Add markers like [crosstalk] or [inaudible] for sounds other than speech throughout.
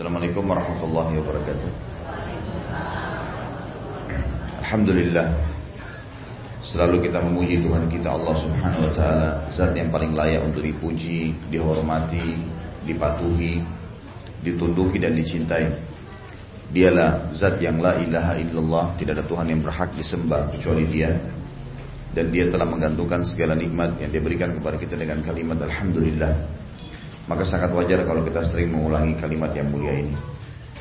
Assalamualaikum warahmatullahi wabarakatuh. Alhamdulillah. Selalu kita memuji Tuhan kita Allah Subhanahu wa taala, zat yang paling layak untuk dipuji, dihormati, dipatuhi, ditunduki dan dicintai. Dialah zat yang la ilaha illallah, tidak ada Tuhan yang berhak disembah kecuali Dia. Dan Dia telah menggantungkan segala nikmat yang Dia berikan kepada kita dengan kalimat alhamdulillah. Maka sangat wajar kalau kita sering mengulangi kalimat yang mulia ini.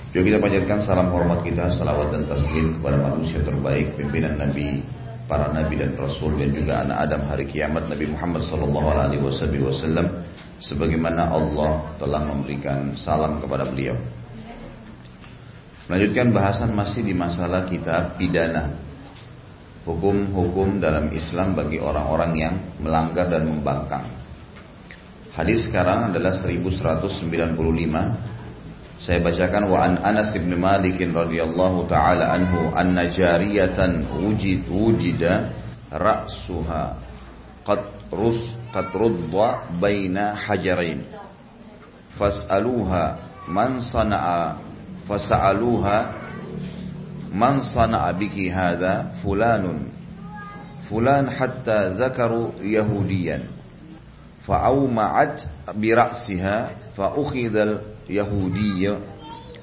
Juga kita panjatkan salam hormat kita, salawat dan taslim kepada manusia terbaik, pimpinan Nabi, para Nabi dan Rasul dan juga anak Adam hari kiamat Nabi Muhammad Wasallam, sebagaimana Allah telah memberikan salam kepada beliau. Melanjutkan bahasan masih di masalah kitab pidana, hukum-hukum dalam Islam bagi orang-orang yang melanggar dan membangkang. Hadis sekarang adalah 1195. Saya bacakan wa an Anas bin Malik radhiyallahu taala anhu anna jariyatan wujid wujida ra'suha qad rus qad rudda baina hajarain. Fas'aluha man sana'a fas'aluha man sana'a biki hadha fulanun. Fulan hatta dzakaru yahudiyan فأومعت برأسها فأخذ اليهودي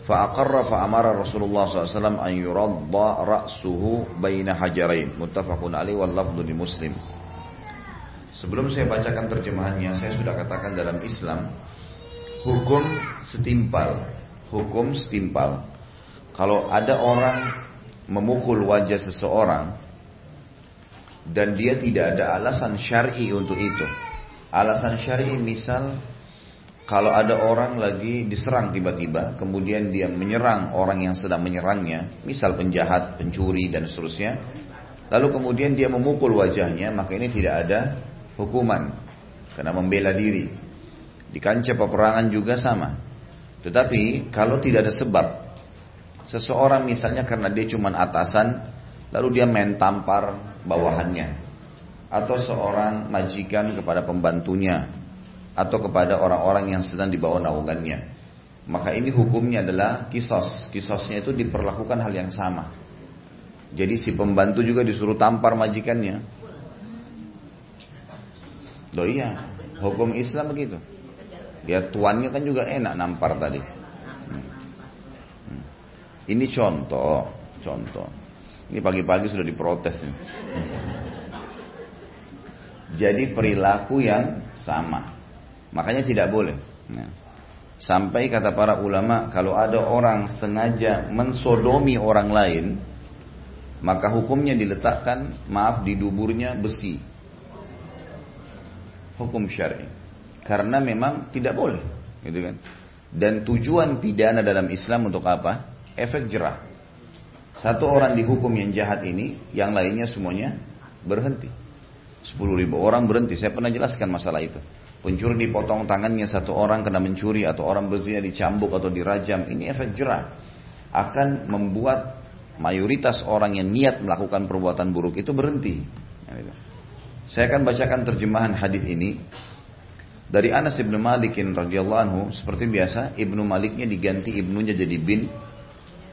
فأقر فأمر رسول الله صلى الله عليه وسلم أن يرض رأسه بين حجرين متفق عليه واللفظ لمسلم Sebelum saya bacakan terjemahannya, saya sudah katakan dalam Islam hukum setimpal, hukum setimpal. Kalau ada orang memukul wajah seseorang dan dia tidak ada alasan syar'i untuk itu, Alasan syar'i misal kalau ada orang lagi diserang tiba-tiba, kemudian dia menyerang orang yang sedang menyerangnya, misal penjahat, pencuri dan seterusnya, lalu kemudian dia memukul wajahnya, maka ini tidak ada hukuman karena membela diri. Di kancah peperangan juga sama. Tetapi kalau tidak ada sebab, seseorang misalnya karena dia cuma atasan, lalu dia main tampar bawahannya, atau seorang majikan kepada pembantunya atau kepada orang-orang yang sedang di bawah naungannya. Maka ini hukumnya adalah kisos. Kisosnya itu diperlakukan hal yang sama. Jadi si pembantu juga disuruh tampar majikannya. Loh iya, hukum Islam begitu. Ya tuannya kan juga enak nampar tadi. Hmm. Hmm. Ini contoh, contoh. Ini pagi-pagi sudah diprotes nih. Jadi perilaku yang sama. Makanya tidak boleh. Nah. Sampai kata para ulama, kalau ada orang sengaja mensodomi orang lain, maka hukumnya diletakkan, maaf, di duburnya besi. Hukum syar'i. Karena memang tidak boleh, gitu kan. Dan tujuan pidana dalam Islam untuk apa? Efek jerah. Satu orang dihukum yang jahat ini, yang lainnya semuanya berhenti. 10 ribu orang berhenti. Saya pernah jelaskan masalah itu. Pencuri dipotong tangannya satu orang kena mencuri atau orang berzina dicambuk atau dirajam. Ini efek jerah. Akan membuat mayoritas orang yang niat melakukan perbuatan buruk itu berhenti. Saya akan bacakan terjemahan hadis ini dari Anas ibnu Malikin radhiyallahu anhu seperti biasa ibnu Maliknya diganti ibnunya jadi bin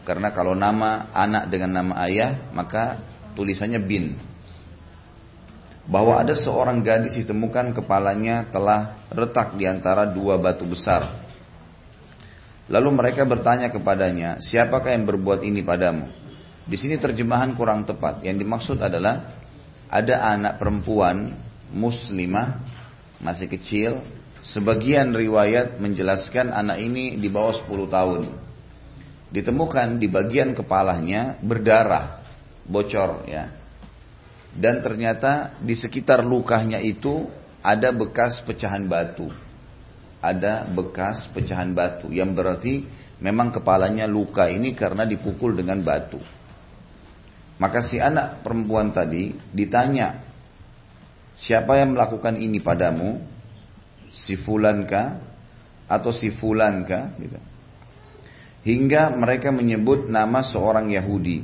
karena kalau nama anak dengan nama ayah maka tulisannya bin bahwa ada seorang gadis ditemukan kepalanya telah retak di antara dua batu besar. Lalu mereka bertanya kepadanya, siapakah yang berbuat ini padamu? Di sini terjemahan kurang tepat. Yang dimaksud adalah ada anak perempuan muslimah masih kecil. Sebagian riwayat menjelaskan anak ini di bawah 10 tahun. Ditemukan di bagian kepalanya berdarah, bocor ya dan ternyata di sekitar lukanya itu ada bekas pecahan batu. Ada bekas pecahan batu yang berarti memang kepalanya luka ini karena dipukul dengan batu. Maka si anak perempuan tadi ditanya, siapa yang melakukan ini padamu? Si fulankah? Atau si fulankah? Gitu. Hingga mereka menyebut nama seorang Yahudi.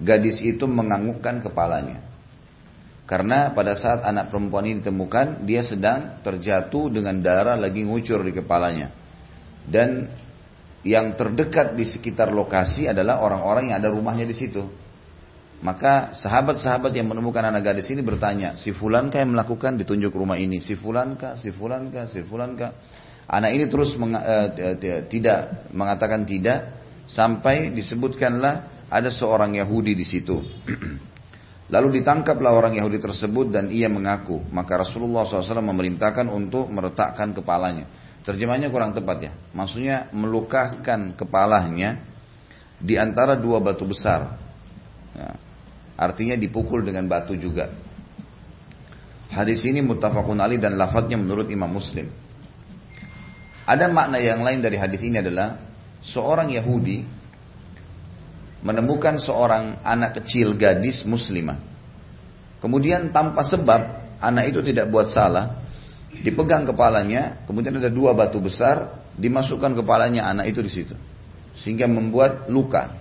Gadis itu menganggukkan kepalanya. Karena pada saat anak perempuan ini ditemukan, dia sedang terjatuh dengan darah lagi ngucur di kepalanya. Dan yang terdekat di sekitar lokasi adalah orang-orang yang ada rumahnya di situ. Maka sahabat-sahabat yang menemukan anak gadis ini bertanya, si fulan kah yang melakukan ditunjuk rumah ini? Si fulan kah? Si fulan kah? Si fulan kah? Anak ini terus meng, uh, tidak mengatakan tidak sampai disebutkanlah ada seorang Yahudi di situ. [clears throat] Lalu ditangkaplah orang Yahudi tersebut dan ia mengaku. Maka Rasulullah SAW memerintahkan untuk meretakkan kepalanya. Terjemahnya kurang tepat ya. Maksudnya melukakan kepalanya di antara dua batu besar. Ya. Artinya dipukul dengan batu juga. Hadis ini muttafaqun ali dan lafadznya menurut Imam Muslim. Ada makna yang lain dari hadis ini adalah seorang Yahudi menemukan seorang anak kecil gadis muslimah. Kemudian tanpa sebab anak itu tidak buat salah, dipegang kepalanya, kemudian ada dua batu besar dimasukkan kepalanya anak itu di situ. Sehingga membuat luka.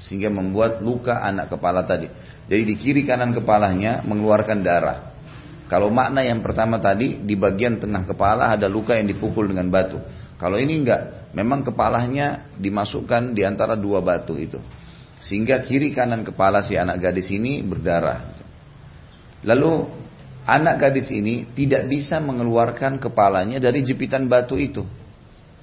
Sehingga membuat luka anak kepala tadi. Jadi di kiri kanan kepalanya mengeluarkan darah. Kalau makna yang pertama tadi di bagian tengah kepala ada luka yang dipukul dengan batu. Kalau ini enggak, memang kepalanya dimasukkan di antara dua batu itu. Sehingga kiri kanan kepala si anak gadis ini berdarah. Lalu anak gadis ini tidak bisa mengeluarkan kepalanya dari jepitan batu itu.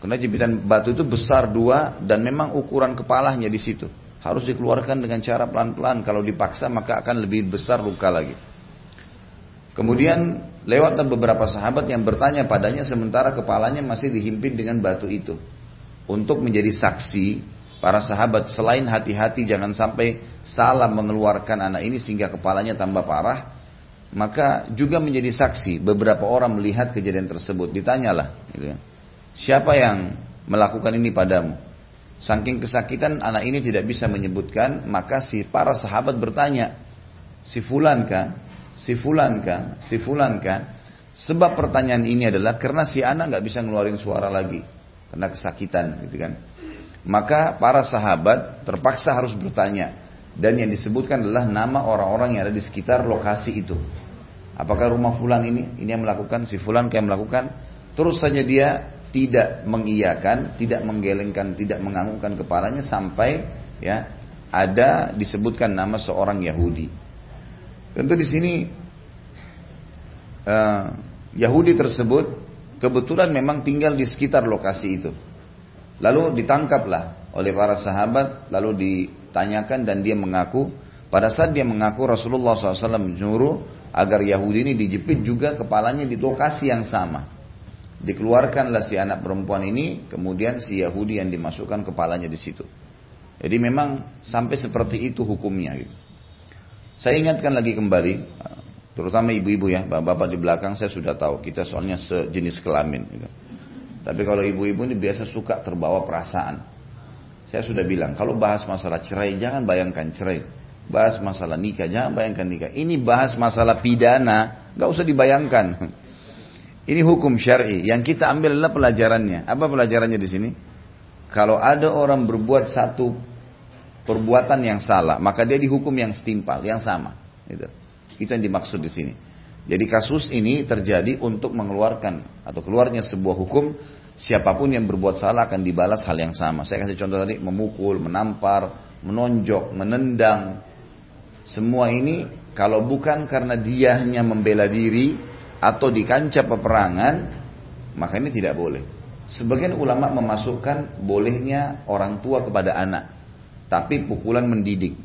Karena jepitan batu itu besar dua dan memang ukuran kepalanya di situ. Harus dikeluarkan dengan cara pelan-pelan. Kalau dipaksa maka akan lebih besar luka lagi. Kemudian lewatlah beberapa sahabat yang bertanya padanya sementara kepalanya masih dihimpit dengan batu itu. Untuk menjadi saksi para sahabat selain hati-hati jangan sampai salah mengeluarkan anak ini sehingga kepalanya tambah parah, maka juga menjadi saksi beberapa orang melihat kejadian tersebut. Ditanyalah, gitu ya, siapa yang melakukan ini padamu? Saking kesakitan anak ini tidak bisa menyebutkan, maka si para sahabat bertanya, si fulan kan, si fulan kan, si fulan kan. Sebab pertanyaan ini adalah karena si anak nggak bisa ngeluarin suara lagi karena kesakitan, gitu kan. Maka para sahabat terpaksa harus bertanya. Dan yang disebutkan adalah nama orang-orang yang ada di sekitar lokasi itu. Apakah rumah fulan ini? Ini yang melakukan, si fulan kayak melakukan. Terus saja dia tidak mengiyakan, tidak menggelengkan, tidak menganggukkan kepalanya sampai ya ada disebutkan nama seorang Yahudi. Tentu di sini uh, Yahudi tersebut kebetulan memang tinggal di sekitar lokasi itu. Lalu ditangkaplah oleh para sahabat, lalu ditanyakan dan dia mengaku. Pada saat dia mengaku Rasulullah SAW menyuruh agar Yahudi ini dijepit juga kepalanya di lokasi yang sama. Dikeluarkanlah si anak perempuan ini, kemudian si Yahudi yang dimasukkan kepalanya di situ. Jadi memang sampai seperti itu hukumnya. Gitu. Saya ingatkan lagi kembali, terutama ibu-ibu ya, bapak-bapak di belakang saya sudah tahu kita soalnya sejenis kelamin. Gitu. Tapi kalau ibu-ibu ini biasa suka terbawa perasaan. Saya sudah bilang, kalau bahas masalah cerai, jangan bayangkan cerai. Bahas masalah nikah, jangan bayangkan nikah. Ini bahas masalah pidana, nggak usah dibayangkan. Ini hukum syari. Yang kita ambil adalah pelajarannya. Apa pelajarannya di sini? Kalau ada orang berbuat satu perbuatan yang salah, maka dia dihukum yang setimpal, yang sama. Itu, itu yang dimaksud di sini. Jadi kasus ini terjadi untuk mengeluarkan atau keluarnya sebuah hukum siapa pun yang berbuat salah akan dibalas hal yang sama. Saya kasih contoh tadi memukul, menampar, menonjok, menendang. Semua ini kalau bukan karena dia hanya membela diri atau di kancah peperangan, maka ini tidak boleh. Sebagian ulama memasukkan bolehnya orang tua kepada anak, tapi pukulan mendidik.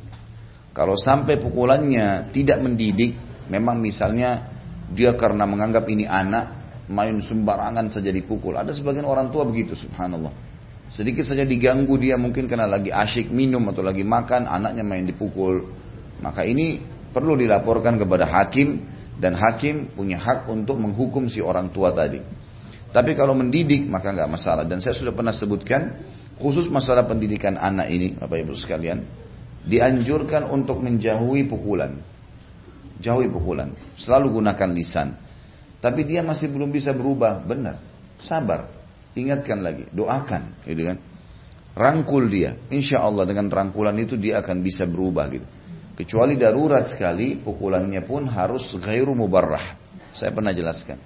Kalau sampai pukulannya tidak mendidik, Memang misalnya dia karena menganggap ini anak, main sembarangan saja dipukul. Ada sebagian orang tua begitu, subhanallah. Sedikit saja diganggu dia mungkin karena lagi asyik minum atau lagi makan, anaknya main dipukul. Maka ini perlu dilaporkan kepada hakim dan hakim punya hak untuk menghukum si orang tua tadi. Tapi kalau mendidik maka nggak masalah. Dan saya sudah pernah sebutkan khusus masalah pendidikan anak ini, Bapak Ibu sekalian, dianjurkan untuk menjauhi pukulan. Jauhi pukulan. Selalu gunakan lisan. Tapi dia masih belum bisa berubah. Benar. Sabar. Ingatkan lagi. Doakan. Gitu kan. Rangkul dia. Insya Allah dengan rangkulan itu dia akan bisa berubah gitu. Kecuali darurat sekali, pukulannya pun harus gairu mubarrah. Saya pernah jelaskan.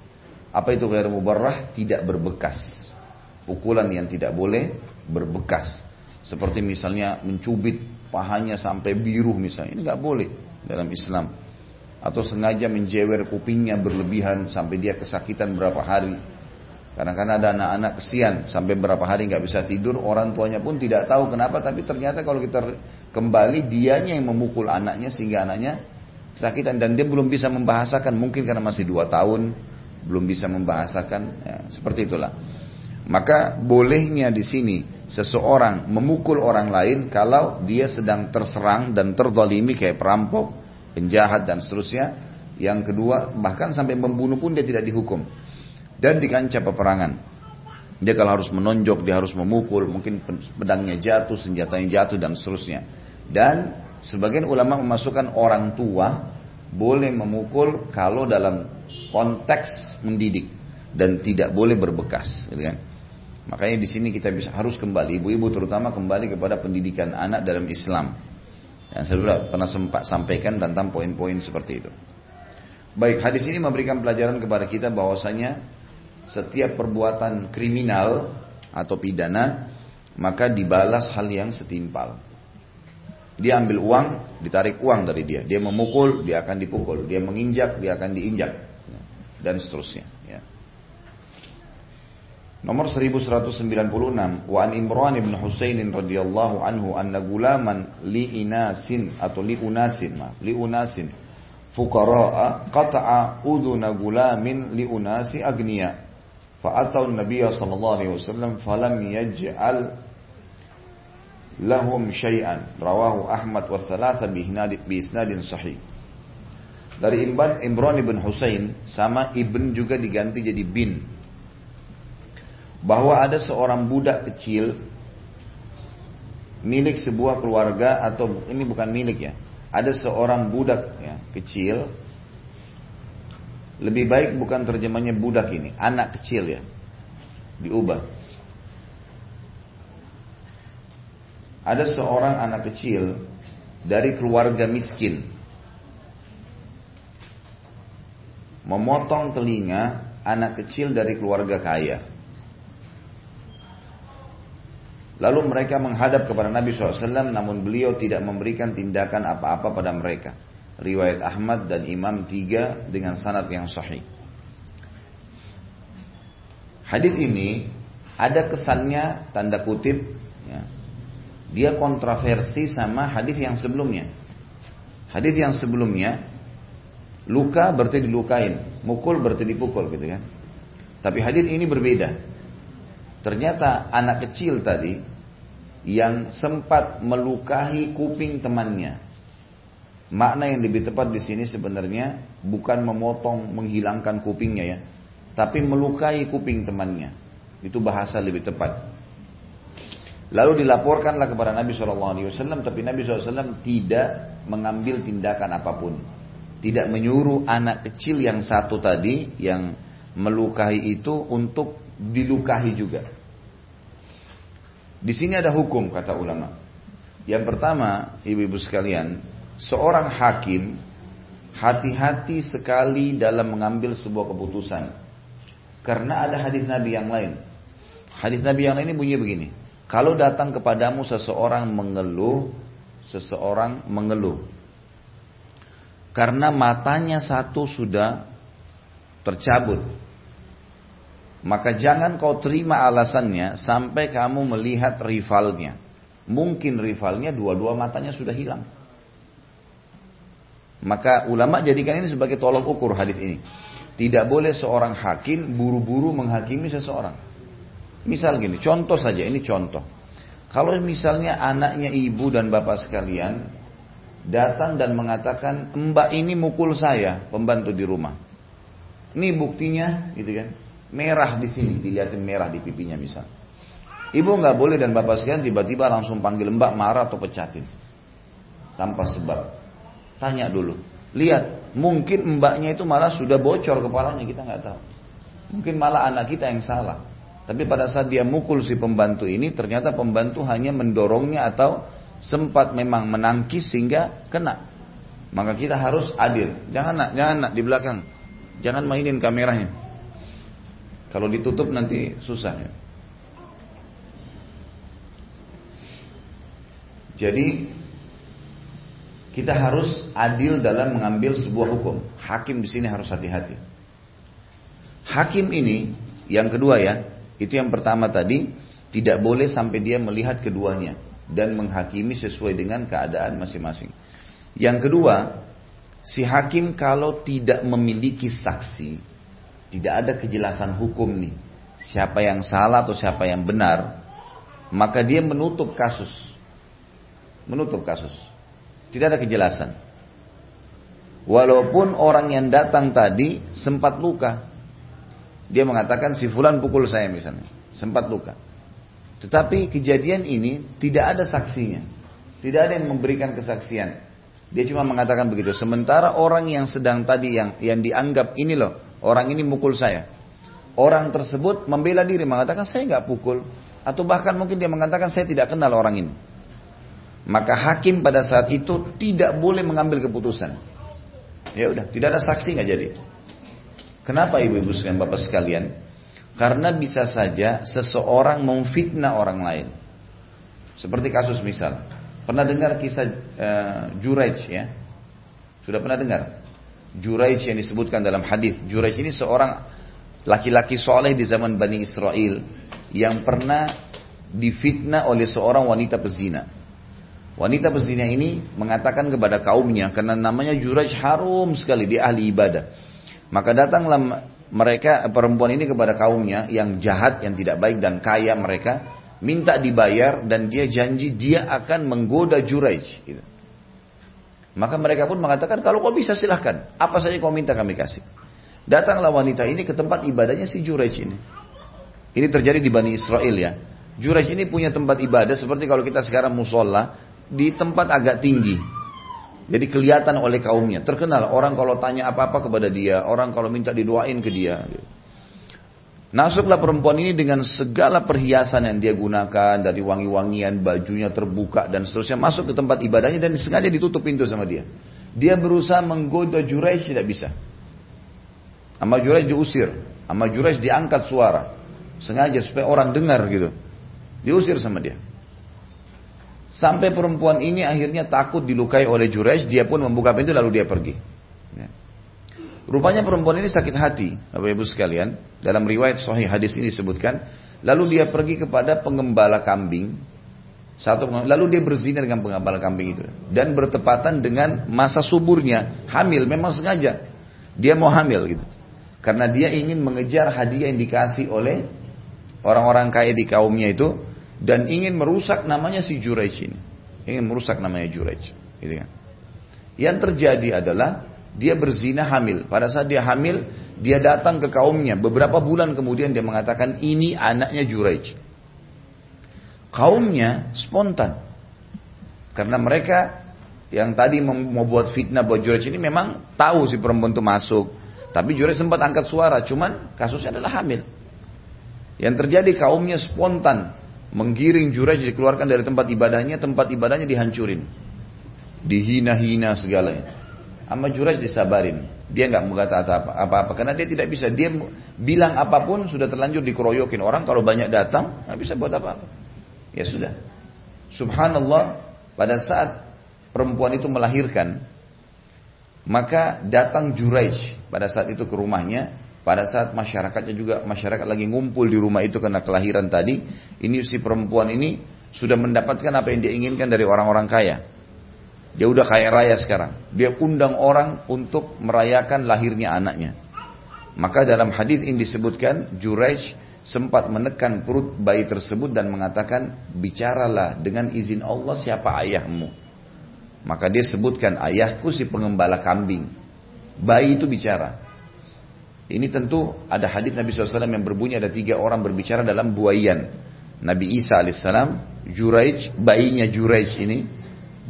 Apa itu gairu mubarrah? Tidak berbekas. Pukulan yang tidak boleh berbekas. Seperti misalnya mencubit pahanya sampai biru misalnya. Ini nggak boleh dalam Islam. Atau sengaja menjewer kupingnya berlebihan sampai dia kesakitan berapa hari. Kadang-kadang ada anak-anak kesian sampai berapa hari nggak bisa tidur, orang tuanya pun tidak tahu kenapa, tapi ternyata kalau kita kembali dianya yang memukul anaknya sehingga anaknya kesakitan dan dia belum bisa membahasakan, mungkin karena masih dua tahun belum bisa membahasakan, ya, seperti itulah. Maka bolehnya di sini seseorang memukul orang lain kalau dia sedang terserang dan terdolimi kayak perampok, penjahat dan seterusnya. Yang kedua bahkan sampai membunuh pun dia tidak dihukum dan di kancah peperangan. Dia kalau harus menonjok, dia harus memukul, mungkin pedangnya jatuh, senjatanya jatuh dan seterusnya. Dan sebagian ulama memasukkan orang tua boleh memukul kalau dalam konteks mendidik dan tidak boleh berbekas, gitu kan? Makanya di sini kita bisa harus kembali, ibu-ibu terutama kembali kepada pendidikan anak dalam Islam. Yang saya sudah pernah sempat sampaikan tentang poin-poin seperti itu. Baik, hadis ini memberikan pelajaran kepada kita bahwasanya setiap perbuatan kriminal atau pidana maka dibalas hal yang setimpal. Dia ambil uang, ditarik uang dari dia. Dia memukul, dia akan dipukul. Dia menginjak, dia akan diinjak. Dan seterusnya. Ya. Nomor 1196 wa an Imran bin Husainin radhiyallahu anhu anna gulaman li inasin atau li unasin maaf li unasin. Fuqaraa qata'a udhuna gulamin li unasi agniya. Fa atau sallallahu alaihi wasallam falam yaj'al lahum syai'an. Rawahu Ahmad wa thalatha bi isnadin sahih. Dari Imran Imran bin Husain sama ibn juga diganti jadi bin bahwa ada seorang budak kecil milik sebuah keluarga atau ini bukan milik ya ada seorang budak ya, kecil lebih baik bukan terjemahnya budak ini, anak kecil ya. Diubah. Ada seorang anak kecil dari keluarga miskin. Memotong telinga anak kecil dari keluarga kaya. Lalu mereka menghadap kepada Nabi SAW namun beliau tidak memberikan tindakan apa-apa pada mereka riwayat Ahmad dan Imam tiga dengan sanad yang sahih. Hadis ini ada kesannya tanda kutip ya, dia kontroversi sama hadis yang sebelumnya. Hadis yang sebelumnya luka berarti dilukain, mukul berarti dipukul gitu kan. Tapi hadis ini berbeda. Ternyata anak kecil tadi yang sempat melukai kuping temannya Makna yang lebih tepat di sini sebenarnya bukan memotong, menghilangkan kupingnya ya, tapi melukai kuping temannya. Itu bahasa lebih tepat. Lalu dilaporkanlah kepada Nabi SAW, tapi Nabi SAW tidak mengambil tindakan apa pun. Tidak menyuruh anak kecil yang satu tadi, yang melukai itu untuk dilukai juga. Di sini ada hukum, kata ulama. Yang pertama, ibu-ibu sekalian, seorang hakim hati-hati sekali dalam mengambil sebuah keputusan. Karena ada hadis Nabi yang lain. Hadis Nabi yang lain ini bunyi begini. Kalau datang kepadamu seseorang mengeluh, seseorang mengeluh. Karena matanya satu sudah tercabut. Maka jangan kau terima alasannya sampai kamu melihat rivalnya. Mungkin rivalnya dua-dua matanya sudah hilang. Maka ulama jadikan ini sebagai tolok ukur hadis ini. Tidak boleh seorang hakim buru-buru menghakimi seseorang. Misal gini, contoh saja, ini contoh. Kalau misalnya anaknya ibu dan bapak sekalian datang dan mengatakan, mbak ini mukul saya, pembantu di rumah. Ini buktinya, gitu kan, merah di sini, dilihatin merah di pipinya misal. Ibu nggak boleh dan bapak sekalian tiba-tiba langsung panggil mbak marah atau pecatin tanpa sebab. Tanya dulu. Lihat, mungkin mbaknya itu malah sudah bocor kepalanya, kita nggak tahu. Mungkin malah anak kita yang salah. Tapi pada saat dia mukul si pembantu ini, ternyata pembantu hanya mendorongnya atau sempat memang menangkis sehingga kena. Maka kita harus adil. Jangan nak, jangan nak di belakang. Jangan mainin kameranya. Kalau ditutup nanti susah ya. Jadi kita harus adil dalam mengambil sebuah hukum. Hakim di sini harus hati-hati. Hakim ini yang kedua ya, itu yang pertama tadi tidak boleh sampai dia melihat keduanya dan menghakimi sesuai dengan keadaan masing-masing. Yang kedua, si hakim kalau tidak memiliki saksi, tidak ada kejelasan hukum nih, siapa yang salah atau siapa yang benar, maka dia menutup kasus. Menutup kasus. Tidak ada kejelasan. Walaupun orang yang datang tadi sempat luka. Dia mengatakan si fulan pukul saya misalnya. Sempat luka. Tetapi kejadian ini tidak ada saksinya. Tidak ada yang memberikan kesaksian. Dia cuma mengatakan begitu. Sementara orang yang sedang tadi yang yang dianggap ini loh, orang ini mukul saya. Orang tersebut membela diri mengatakan saya nggak pukul. Atau bahkan mungkin dia mengatakan saya tidak kenal orang ini. Maka hakim pada saat itu tidak boleh mengambil keputusan. Ya udah, tidak ada saksi nggak jadi. Kenapa ibu-ibu sekalian, bapak sekalian? Karena bisa saja seseorang memfitnah orang lain. Seperti kasus misal, pernah dengar kisah uh, Juraij ya? Sudah pernah dengar? Juraij yang disebutkan dalam hadis. Juraij ini seorang laki-laki soleh di zaman Bani Israel yang pernah difitnah oleh seorang wanita pezina. Wanita pezina ini mengatakan kepada kaumnya karena namanya Juraj harum sekali dia ahli ibadah. Maka datanglah mereka perempuan ini kepada kaumnya yang jahat, yang tidak baik dan kaya mereka minta dibayar dan dia janji dia akan menggoda Juraj. Gitu. Maka mereka pun mengatakan kalau kau bisa silahkan apa saja kau minta kami kasih. Datanglah wanita ini ke tempat ibadahnya si Juraj ini. Ini terjadi di Bani Israel ya. Juraj ini punya tempat ibadah seperti kalau kita sekarang musola di tempat agak tinggi. Jadi kelihatan oleh kaumnya, terkenal orang kalau tanya apa-apa kepada dia, orang kalau minta didoain ke dia. Masuklah perempuan ini dengan segala perhiasan yang dia gunakan dari wangi-wangian, bajunya terbuka dan seterusnya masuk ke tempat ibadahnya dan sengaja ditutup pintu sama dia. Dia berusaha menggoda Juraij tidak bisa. Sama Juraij diusir, sama Juraij diangkat suara. Sengaja supaya orang dengar gitu. Diusir sama dia. Sampai perempuan ini akhirnya takut dilukai oleh Jurej, dia pun membuka pintu lalu dia pergi. Ya. Rupanya perempuan ini sakit hati, Bapak Ibu sekalian. Dalam riwayat sahih hadis ini disebutkan, lalu dia pergi kepada pengembala kambing. Satu lalu dia berzina dengan pengembala kambing itu dan bertepatan dengan masa suburnya, hamil memang sengaja. Dia mau hamil gitu. Karena dia ingin mengejar hadiah yang dikasih oleh orang-orang kaya di kaumnya itu dan ingin merusak namanya si Juraij ini. Ingin merusak namanya Juraij. Gitu kan. Yang terjadi adalah dia berzina hamil. Pada saat dia hamil, dia datang ke kaumnya. Beberapa bulan kemudian dia mengatakan ini anaknya Juraij. Kaumnya spontan. Karena mereka yang tadi mau buat fitnah buat Juraij ini memang tahu si perempuan itu masuk. Tapi Juraij sempat angkat suara, cuman kasusnya adalah hamil. Yang terjadi kaumnya spontan menggiring Juraj dikeluarkan dari tempat ibadahnya, tempat ibadahnya dihancurin. Dihina-hina segalanya. Ama Juraj disabarin. Dia nggak berkata apa-apa karena dia tidak bisa. Dia bilang apa pun sudah terlanjur dikeroyokin orang kalau banyak datang nggak bisa buat apa-apa. Ya sudah. Subhanallah pada saat perempuan itu melahirkan maka datang Juraij pada saat itu ke rumahnya pada saat masyarakatnya juga masyarakat lagi ngumpul di rumah itu karena kelahiran tadi, ini si perempuan ini sudah mendapatkan apa yang dia inginkan dari orang-orang kaya. Dia udah kaya raya sekarang. Dia undang orang untuk merayakan lahirnya anaknya. Maka dalam hadis ini disebutkan Juraij sempat menekan perut bayi tersebut dan mengatakan, "Bicaralah dengan izin Allah siapa ayahmu." Maka dia sebutkan, "Ayahku si pengembala kambing." Bayi itu bicara. Ini tentu ada hadis Nabi SAW yang berbunyi ada tiga orang berbicara dalam buayan. Nabi Isa alaihissalam, Juraij, bayinya Juraij ini,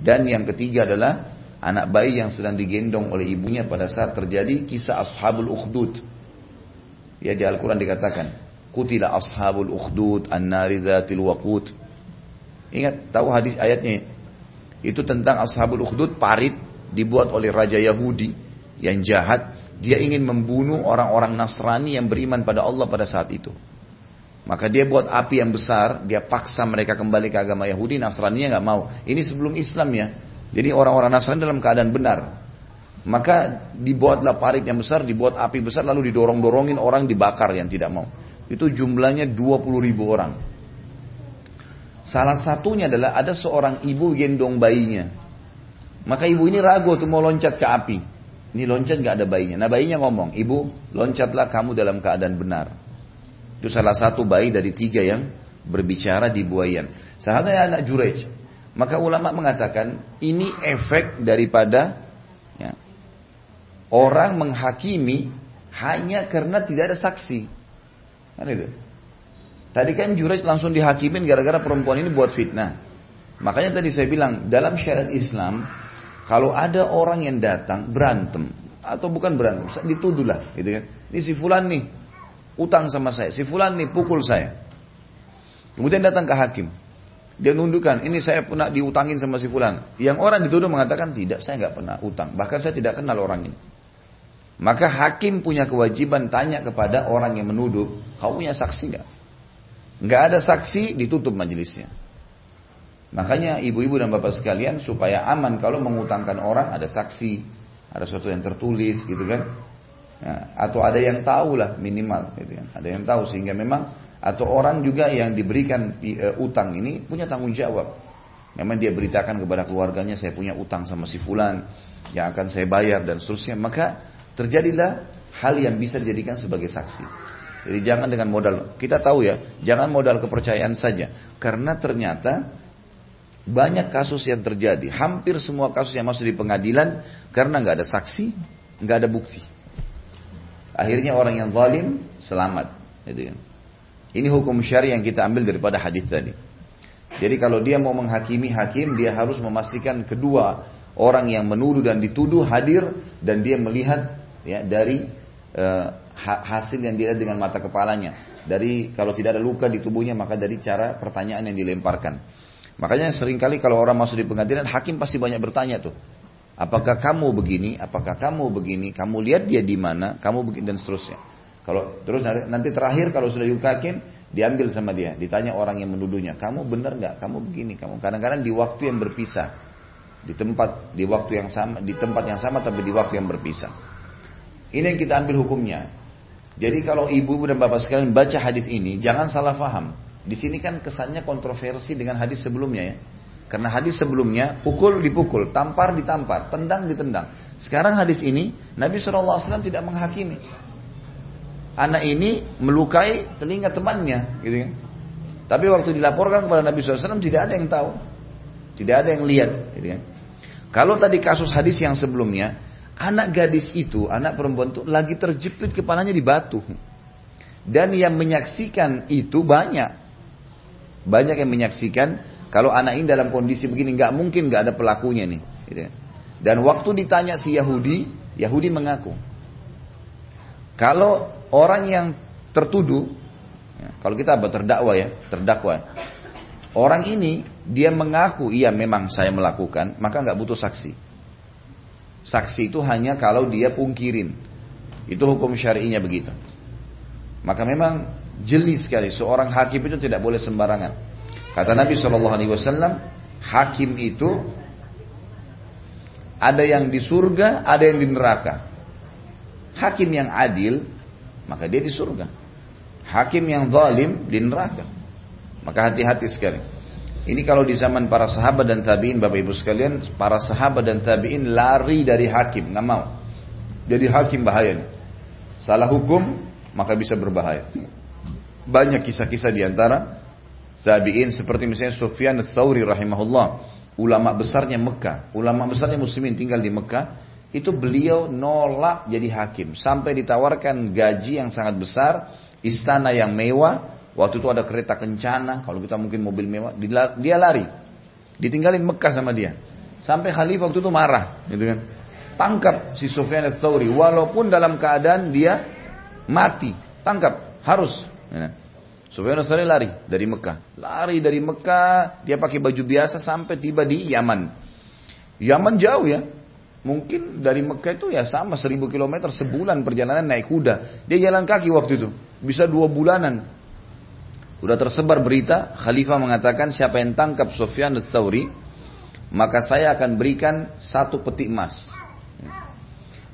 dan yang ketiga adalah anak bayi yang sedang digendong oleh ibunya pada saat terjadi kisah ashabul ukhdud. Ya di Al-Quran dikatakan, Kutila ashabul ukhdud an-nari dhatil waqut. Ingat, tahu hadis ayatnya? Itu tentang ashabul ukhdud, parit, dibuat oleh Raja Yahudi yang jahat dia ingin membunuh orang-orang Nasrani yang beriman pada Allah pada saat itu. Maka dia buat api yang besar, dia paksa mereka kembali ke agama Yahudi, Nasrani nggak mau. Ini sebelum Islam ya. Jadi orang-orang Nasrani dalam keadaan benar. Maka dibuatlah parit yang besar, dibuat api besar, lalu didorong-dorongin orang dibakar yang tidak mau. Itu jumlahnya 20 ribu orang. Salah satunya adalah ada seorang ibu gendong bayinya. Maka ibu ini ragu tuh mau loncat ke api. Ini loncat gak ada bayinya. Nah bayinya ngomong, ibu loncatlah kamu dalam keadaan benar. Itu salah satu bayi dari tiga yang berbicara di buayan. Salah satunya anak Jurej. Maka ulama mengatakan ini efek daripada ya, orang menghakimi hanya karena tidak ada saksi. Kan itu. Tadi kan Jurej langsung dihakimin gara-gara perempuan ini buat fitnah. Makanya tadi saya bilang dalam syariat Islam kalau ada orang yang datang berantem atau bukan berantem, dituduhlah, gitu kan. Ini si fulan nih utang sama saya. Si fulan nih pukul saya. Kemudian datang ke hakim. Dia nundukkan, ini saya pernah diutangin sama si fulan. Yang orang dituduh mengatakan, tidak, saya nggak pernah utang. Bahkan saya tidak kenal orang ini. Maka hakim punya kewajiban tanya kepada orang yang menuduh, kau punya saksi nggak? Nggak ada saksi, ditutup majelisnya. Makanya ibu-ibu dan bapak sekalian supaya aman kalau mengutangkan orang ada saksi, ada sesuatu yang tertulis gitu kan. Ya, atau ada yang tahu lah minimal, gitu kan. Ada yang tahu sehingga memang atau orang juga yang diberikan uh, utang ini punya tanggung jawab. Memang dia beritakan kepada keluarganya saya punya utang sama si fulan yang akan saya bayar dan seterusnya. Maka terjadilah hal yang bisa dijadikan sebagai saksi. Jadi jangan dengan modal, kita tahu ya, jangan modal kepercayaan saja. Karena ternyata banyak kasus yang terjadi, hampir semua kasus yang masuk di pengadilan karena nggak ada saksi, nggak ada bukti. Akhirnya orang yang zalim selamat. Gitu kan. Ini hukum syari yang kita ambil daripada hadis tadi. Jadi kalau dia mau menghakimi hakim, dia harus memastikan kedua orang yang menuduh dan dituduh hadir dan dia melihat ya dari uh, hasil yang dilihat dengan mata kepalanya. Dari kalau tidak ada luka di tubuhnya maka dari cara pertanyaan yang dilemparkan. Makanya sering kali kalau orang masuk di pengadilan hakim pasti banyak bertanya tuh. Apakah kamu begini? Apakah kamu begini? Kamu lihat dia di mana? Kamu begini dan seterusnya. Kalau terus nanti terakhir kalau sudah yukakin diambil sama dia, ditanya orang yang menuduhnya, kamu benar nggak? Kamu begini, kamu kadang-kadang di waktu yang berpisah, di tempat di waktu yang sama, di tempat yang sama tapi di waktu yang berpisah. Ini yang kita ambil hukumnya. Jadi kalau ibu dan bapak sekalian baca hadis ini, jangan salah faham. Di sini kan kesannya kontroversi dengan hadis sebelumnya ya. Karena hadis sebelumnya pukul dipukul, tampar ditampar, tendang ditendang. Sekarang hadis ini Nabi SAW tidak menghakimi. Anak ini melukai telinga temannya, gitu kan? Tapi waktu dilaporkan kepada Nabi SAW tidak ada yang tahu, tidak ada yang lihat, gitu kan? Kalau tadi kasus hadis yang sebelumnya, anak gadis itu, anak perempuan itu lagi terjepit kepalanya di batu. Dan yang menyaksikan itu banyak. Banyak yang menyaksikan kalau anak ini dalam kondisi begini nggak mungkin nggak ada pelakunya nih. Gitu. Dan waktu ditanya si Yahudi, Yahudi mengaku. Kalau orang yang tertuduh, ya, kalau kita terdakwa ya, terdakwa. Orang ini dia mengaku iya memang saya melakukan, maka nggak butuh saksi. Saksi itu hanya kalau dia pungkirin. Itu hukum syari'inya begitu. Maka memang jeli sekali seorang hakim itu tidak boleh sembarangan. Kata Nabi Shallallahu Alaihi Wasallam, hakim itu ada yang di surga, ada yang di neraka. Hakim yang adil, maka dia di surga. Hakim yang zalim di neraka. Maka hati-hati sekali. Ini kalau di zaman para sahabat dan tabiin, bapak ibu sekalian, para sahabat dan tabiin lari dari hakim, nggak mau. Jadi hakim bahaya nih. Salah hukum, maka bisa berbahaya. Banyak kisah-kisah di antara Tabi'in seperti misalnya Sufyan al-Thawri rahimahullah. Ulama besarnya Mekah. Ulama besarnya muslimin tinggal di Mekah. Itu beliau nolak jadi hakim. Sampai ditawarkan gaji yang sangat besar. Istana yang mewah. Waktu itu ada kereta kencana. Kalau kita mungkin mobil mewah. Dia lari. Ditinggalin Mekah sama dia. Sampai khalifah waktu itu marah. Gitu kan. Tangkap si Sufyan al-Thawri. Walaupun dalam keadaan dia mati. Tangkap. Harus. Ya. Sufyan Ats lari dari Mekah. Lari dari Mekah, dia pakai baju biasa sampai tiba di Yaman. Yaman jauh ya. Mungkin dari Mekah itu ya sama seribu kilometer sebulan perjalanan naik kuda. Dia jalan kaki waktu itu. Bisa dua bulanan. Udah tersebar berita, Khalifah mengatakan siapa yang tangkap Sufyan al-Thawri, maka saya akan berikan satu peti emas.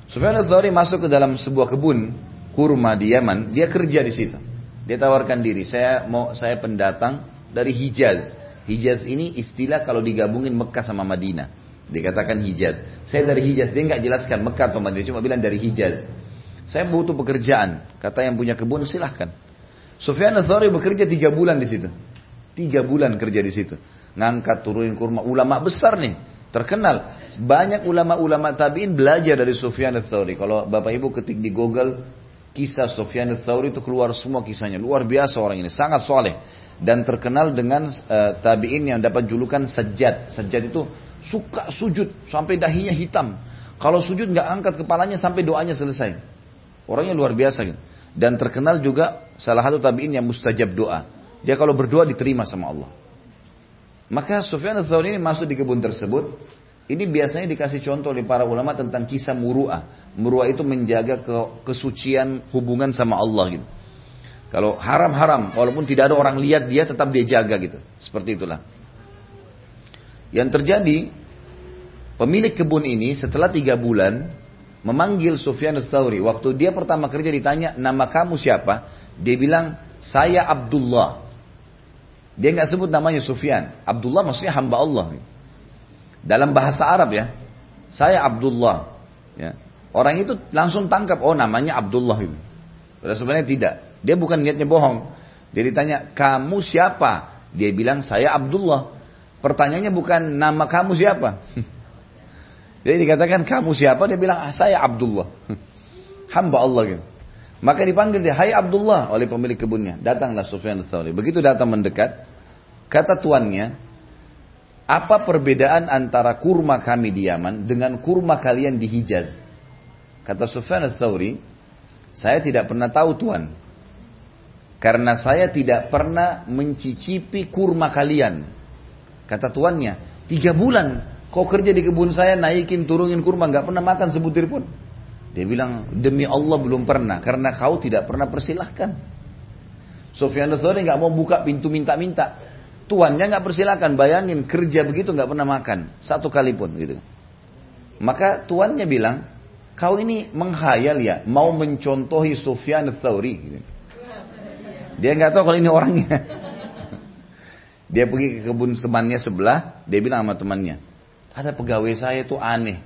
Sufyan al-Thawri masuk ke dalam sebuah kebun kurma di Yaman, dia kerja di situ. Dia tawarkan diri, saya mau saya pendatang dari Hijaz. Hijaz ini istilah kalau digabungin Mekah sama Madinah. Dikatakan Hijaz. Saya dari Hijaz, dia nggak jelaskan Mekah atau Madinah, cuma bilang dari Hijaz. Saya butuh pekerjaan. Kata yang punya kebun, silahkan. Sufyan al-Thawri bekerja tiga bulan di situ. Tiga bulan kerja di situ. Ngangkat turunin kurma. Ulama besar nih. Terkenal. Banyak ulama-ulama tabiin belajar dari Sufyan al-Thawri. Kalau Bapak Ibu ketik di Google kisah Sufyan al-Thawri itu keluar semua kisahnya. Luar biasa orang ini. Sangat soleh. Dan terkenal dengan uh, tabiin yang dapat julukan sajjad. Sajjad itu suka sujud sampai dahinya hitam. Kalau sujud nggak angkat kepalanya sampai doanya selesai. Orangnya luar biasa gitu. Dan terkenal juga salah satu tabi'in yang mustajab doa. Dia kalau berdoa diterima sama Allah. Maka Sufyan al-Thawri ini masuk di kebun tersebut. Ini biasanya dikasih contoh oleh para ulama tentang kisah muru'ah. Muru'ah itu menjaga ke, kesucian hubungan sama Allah gitu. Kalau haram-haram, walaupun tidak ada orang lihat dia tetap dia jaga gitu. Seperti itulah. Yang terjadi, pemilik kebun ini setelah tiga bulan, memanggil Sufyan al-Thawri. Waktu dia pertama kerja ditanya, nama kamu siapa? Dia bilang, saya Abdullah. Dia nggak sebut namanya Sufyan. Abdullah maksudnya hamba Allah. Dalam bahasa Arab ya, saya Abdullah. Ya. Orang itu langsung tangkap, oh namanya Abdullah itu. sebenarnya tidak. Dia bukan niatnya bohong. Dia ditanya, kamu siapa? Dia bilang, saya Abdullah. Pertanyaannya bukan nama kamu siapa. [laughs] Jadi dikatakan kamu siapa? Dia bilang ah, saya Abdullah. [laughs] Hamba Allah gitu. Maka dipanggil dia, Hai Abdullah oleh pemilik kebunnya. Datanglah Sufyan al-Thawri. Begitu datang mendekat, kata tuannya, apa perbedaan antara kurma kami di Yaman dengan kurma kalian di Hijaz? Kata Sufyan al-Thawri, saya tidak pernah tahu tuan. Karena saya tidak pernah mencicipi kurma kalian. Kata tuannya, tiga bulan Kau kerja di kebun saya naikin turunin kurma nggak pernah makan sebutir pun. Dia bilang demi Allah belum pernah karena kau tidak pernah persilahkan. Sofyan al nggak mau buka pintu minta-minta. Tuannya nggak persilahkan. Bayangin kerja begitu nggak pernah makan satu kali pun gitu. Maka tuannya bilang kau ini menghayal ya mau mencontohi Sufyan al-Thawri. Gitu. Dia nggak tahu kalau ini orangnya. [laughs] Dia pergi ke kebun temannya sebelah, dia bilang sama temannya, ada pegawai saya itu aneh.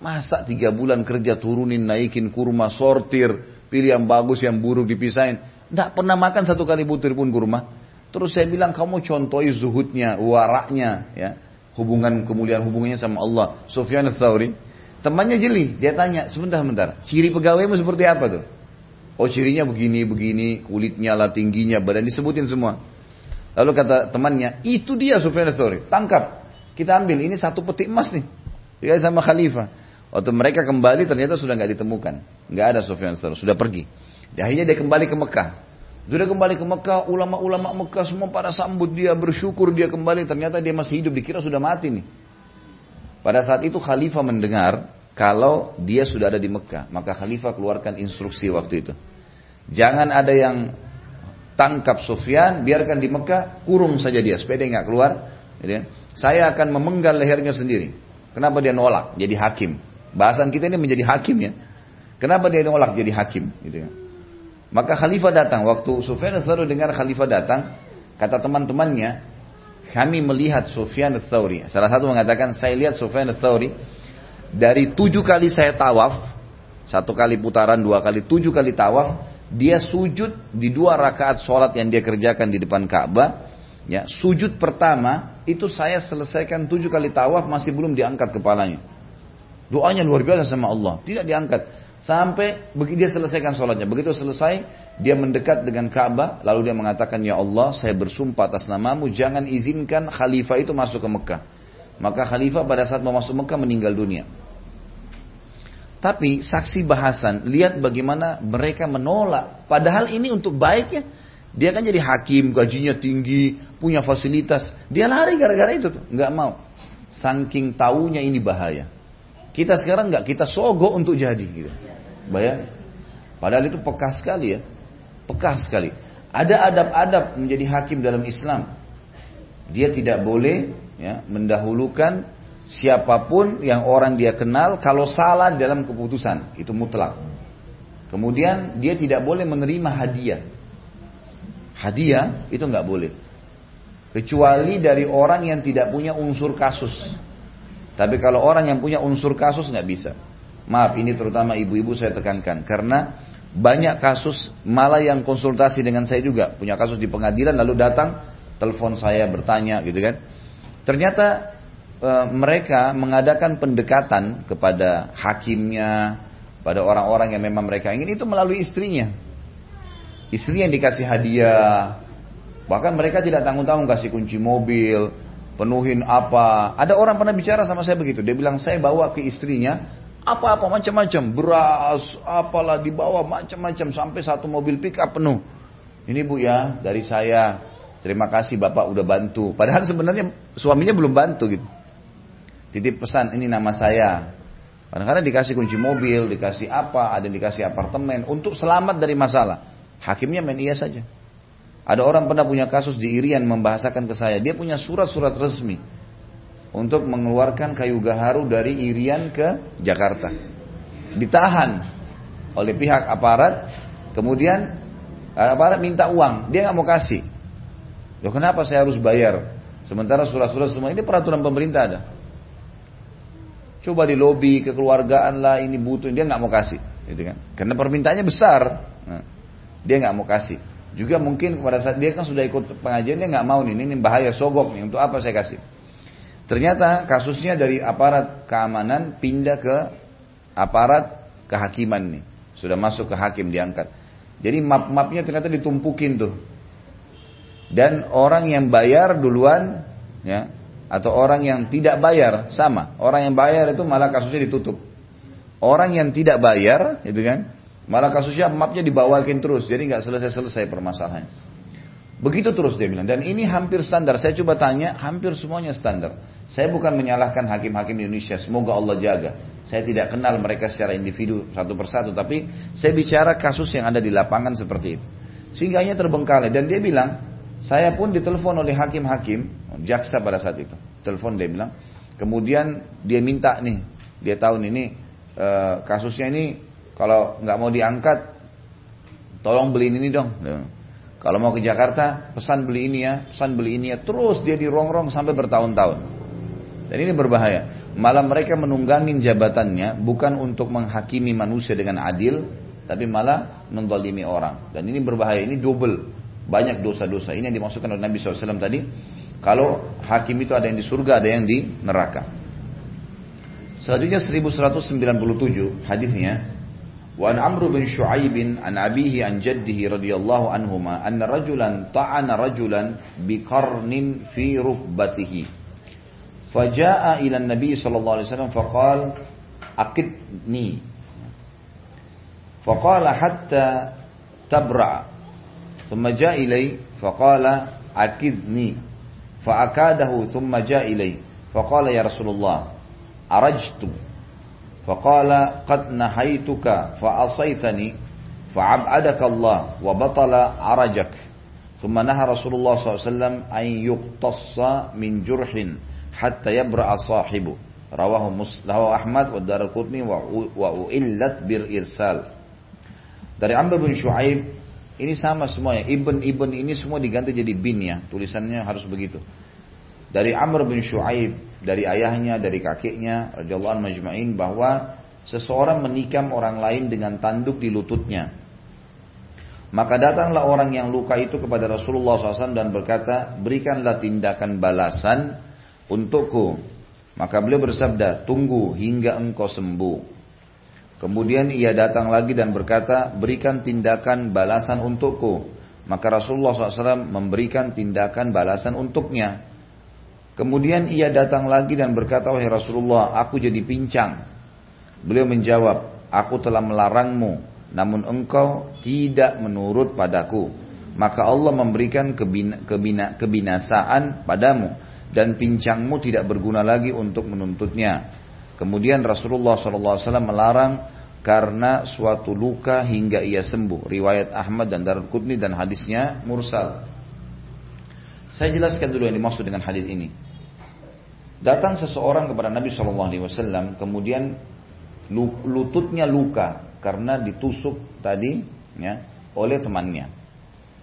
Masa tiga bulan kerja turunin, naikin kurma, sortir, pilih yang bagus, yang buruk dipisahin. Tidak pernah makan satu kali butir pun kurma. Terus saya bilang kamu contohi zuhudnya, waraknya, ya. Hubungan kemuliaan hubungannya sama Allah. Sufyan al-Thawri. Temannya jeli, dia tanya, sebentar, sebentar. Ciri pegawaimu seperti apa tuh? Oh cirinya begini, begini, kulitnya lah, tingginya, badan disebutin semua. Lalu kata temannya, itu dia Sufyan al-Thawri, tangkap. Kita ambil ini satu peti emas nih. Ya sama khalifah. Waktu mereka kembali ternyata sudah nggak ditemukan. nggak ada Sufyan Tsauri, sudah pergi. Dan akhirnya dia kembali ke Mekah. Sudah kembali ke Mekah, ulama-ulama Mekah semua pada sambut dia, bersyukur dia kembali. Ternyata dia masih hidup, dikira sudah mati nih. Pada saat itu khalifah mendengar kalau dia sudah ada di Mekah. Maka khalifah keluarkan instruksi waktu itu. Jangan ada yang tangkap Sufyan, biarkan di Mekah, kurung saja dia supaya dia nggak keluar. Saya akan memenggal lehernya sendiri. Kenapa dia nolak jadi hakim? Bahasan kita ini menjadi hakim ya. Kenapa dia nolak jadi hakim? Gitu ya. Maka khalifah datang. Waktu Sufyan al dengar khalifah datang, kata teman-temannya, kami melihat Sufyan al Salah satu mengatakan, saya lihat Sufyan al dari tujuh kali saya tawaf, satu kali putaran, dua kali, tujuh kali tawaf, dia sujud di dua rakaat sholat yang dia kerjakan di depan Ka'bah, Ya, sujud pertama itu saya selesaikan tujuh kali tawaf masih belum diangkat kepalanya. Doanya luar biasa sama Allah, tidak diangkat sampai dia selesaikan sholatnya. Begitu selesai, dia mendekat dengan Ka'bah, lalu dia mengatakan, Ya Allah, saya bersumpah atas namamu, jangan izinkan khalifah itu masuk ke Mekah. Maka khalifah pada saat mau masuk Mekah meninggal dunia. Tapi saksi bahasan, lihat bagaimana mereka menolak. Padahal ini untuk baiknya. Dia kan jadi hakim, gajinya tinggi, punya fasilitas. Dia lari gara-gara itu tuh, nggak mau. Saking taunya ini bahaya. Kita sekarang nggak, kita sogok untuk jadi. Gitu. Bayang. Padahal itu pekah sekali ya. Pekah sekali. Ada adab-adab menjadi hakim dalam Islam. Dia tidak boleh ya, mendahulukan siapa pun yang orang dia kenal kalau salah dalam keputusan. Itu mutlak. Kemudian dia tidak boleh menerima hadiah. Hadiah itu nggak boleh. Kecuali dari orang yang tidak punya unsur kasus. Tapi kalau orang yang punya unsur kasus nggak bisa. Maaf ini terutama ibu-ibu saya tekankan. Karena banyak kasus malah yang konsultasi dengan saya juga. Punya kasus di pengadilan lalu datang telepon saya bertanya gitu kan. Ternyata e, mereka mengadakan pendekatan kepada hakimnya, pada orang-orang yang memang mereka ingin itu melalui istrinya. Istri yang dikasih hadiah, bahkan mereka tidak tanggung-tanggung kasih kunci mobil, penuhin apa. Ada orang pernah bicara sama saya begitu, dia bilang saya bawa ke istrinya apa-apa macam-macam, beras, apalah dibawa macam-macam sampai satu mobil pick up penuh. Ini bu ya dari saya, terima kasih bapak udah bantu. Padahal sebenarnya suaminya belum bantu gitu. Titip pesan ini nama saya, Kadang-kadang dikasih kunci mobil, dikasih apa, ada yang dikasih apartemen untuk selamat dari masalah. Hakimnya main iya saja. Ada orang pernah punya kasus di Irian membahasakan ke saya, dia punya surat-surat resmi untuk mengeluarkan kayu gaharu dari Irian ke Jakarta. Ditahan oleh pihak aparat, kemudian eh, aparat minta uang, dia nggak mau kasih. Loh kenapa saya harus bayar? Sementara surat-surat semua ini peraturan pemerintah ada. Coba di lobby kekeluargaan lah ini butuh dia nggak mau kasih, gitu kan? Karena permintaannya besar, nah, dia nggak mau kasih. Juga mungkin pada saat dia kan sudah ikut pengajian dia nggak mau nih, ini bahaya sogok nih untuk apa saya kasih? Ternyata kasusnya dari aparat keamanan pindah ke aparat kehakiman nih, sudah masuk ke hakim diangkat. Jadi map-mapnya ternyata ditumpukin tuh. Dan orang yang bayar duluan, ya, atau orang yang tidak bayar sama. Orang yang bayar itu malah kasusnya ditutup. Orang yang tidak bayar, itu kan, malah kasusnya mapnya dibawakin terus, jadi nggak selesai-selesai permasalahannya. Begitu terus dia bilang. Dan ini hampir standar. Saya coba tanya, hampir semuanya standar. Saya bukan menyalahkan hakim-hakim di Indonesia. Semoga Allah jaga. Saya tidak kenal mereka secara individu satu persatu. Tapi saya bicara kasus yang ada di lapangan seperti itu. Sehingga hanya terbengkalai. Dan dia bilang, saya pun ditelepon oleh hakim-hakim jaksa pada saat itu. Telepon dia bilang, kemudian dia minta nih, dia tahu nih, ini e, kasusnya ini kalau nggak mau diangkat, tolong beliin ini dong. Kalau mau ke Jakarta, pesan beli ini ya, pesan beli ini ya. Terus dia dirongrong sampai bertahun-tahun. Dan ini berbahaya. Malah mereka menunggangin jabatannya bukan untuk menghakimi manusia dengan adil, tapi malah mendolimi orang. Dan ini berbahaya, ini double. Banyak dosa-dosa. Ini yang dimaksudkan oleh Nabi SAW tadi. Kalau hakim itu ada yang di surga, ada yang di neraka. Selanjutnya 1197 hadisnya وعن عمرو بن شعيب عن أبيه عن جده رضي الله عنهما أن رجلا طعن رجلا بقرن في ركبته. فجاء إلى النبي صلى الله عليه وسلم فقال أقدني فقال حتى تبرع. ثم جاء إلي فقال أكدني. فأكاده ثم جاء إلي فقال يا رسول الله أرجتم فقال قد nahaituka fa asaitani الله وبطل عرجك ثم نهى رسول الله صلى الله عليه وسلم أن min من جرح حتى sahibu. صاحبه رواه Ahmad wa Darqutni wa wa uillat. Dari Amr bin Shu'aib ini sama semuanya. Ibn Ibn ini semua diganti jadi bin ya. Tulisannya harus begitu. Dari Amr bin Shu'aib dari ayahnya, dari kakeknya, radhiyallahu anhu majma'in bahwa seseorang menikam orang lain dengan tanduk di lututnya. Maka datanglah orang yang luka itu kepada Rasulullah SAW dan berkata, berikanlah tindakan balasan untukku. Maka beliau bersabda, tunggu hingga engkau sembuh. Kemudian ia datang lagi dan berkata, berikan tindakan balasan untukku. Maka Rasulullah SAW memberikan tindakan balasan untuknya. Kemudian ia datang lagi dan berkata, wahai Rasulullah, aku jadi pincang. Beliau menjawab, aku telah melarangmu, namun engkau tidak menurut padaku. Maka Allah memberikan kebina, kebina, kebinasaan padamu dan pincangmu tidak berguna lagi untuk menuntutnya. Kemudian Rasulullah SAW melarang karena suatu luka hingga ia sembuh. Riwayat Ahmad dan Darul Qutni dan hadisnya mursal. Saya jelaskan dulu yang dimaksud dengan hadis ini. Datang seseorang kepada Nabi Shallallahu Alaihi Wasallam, kemudian lututnya luka karena ditusuk tadi ya, oleh temannya.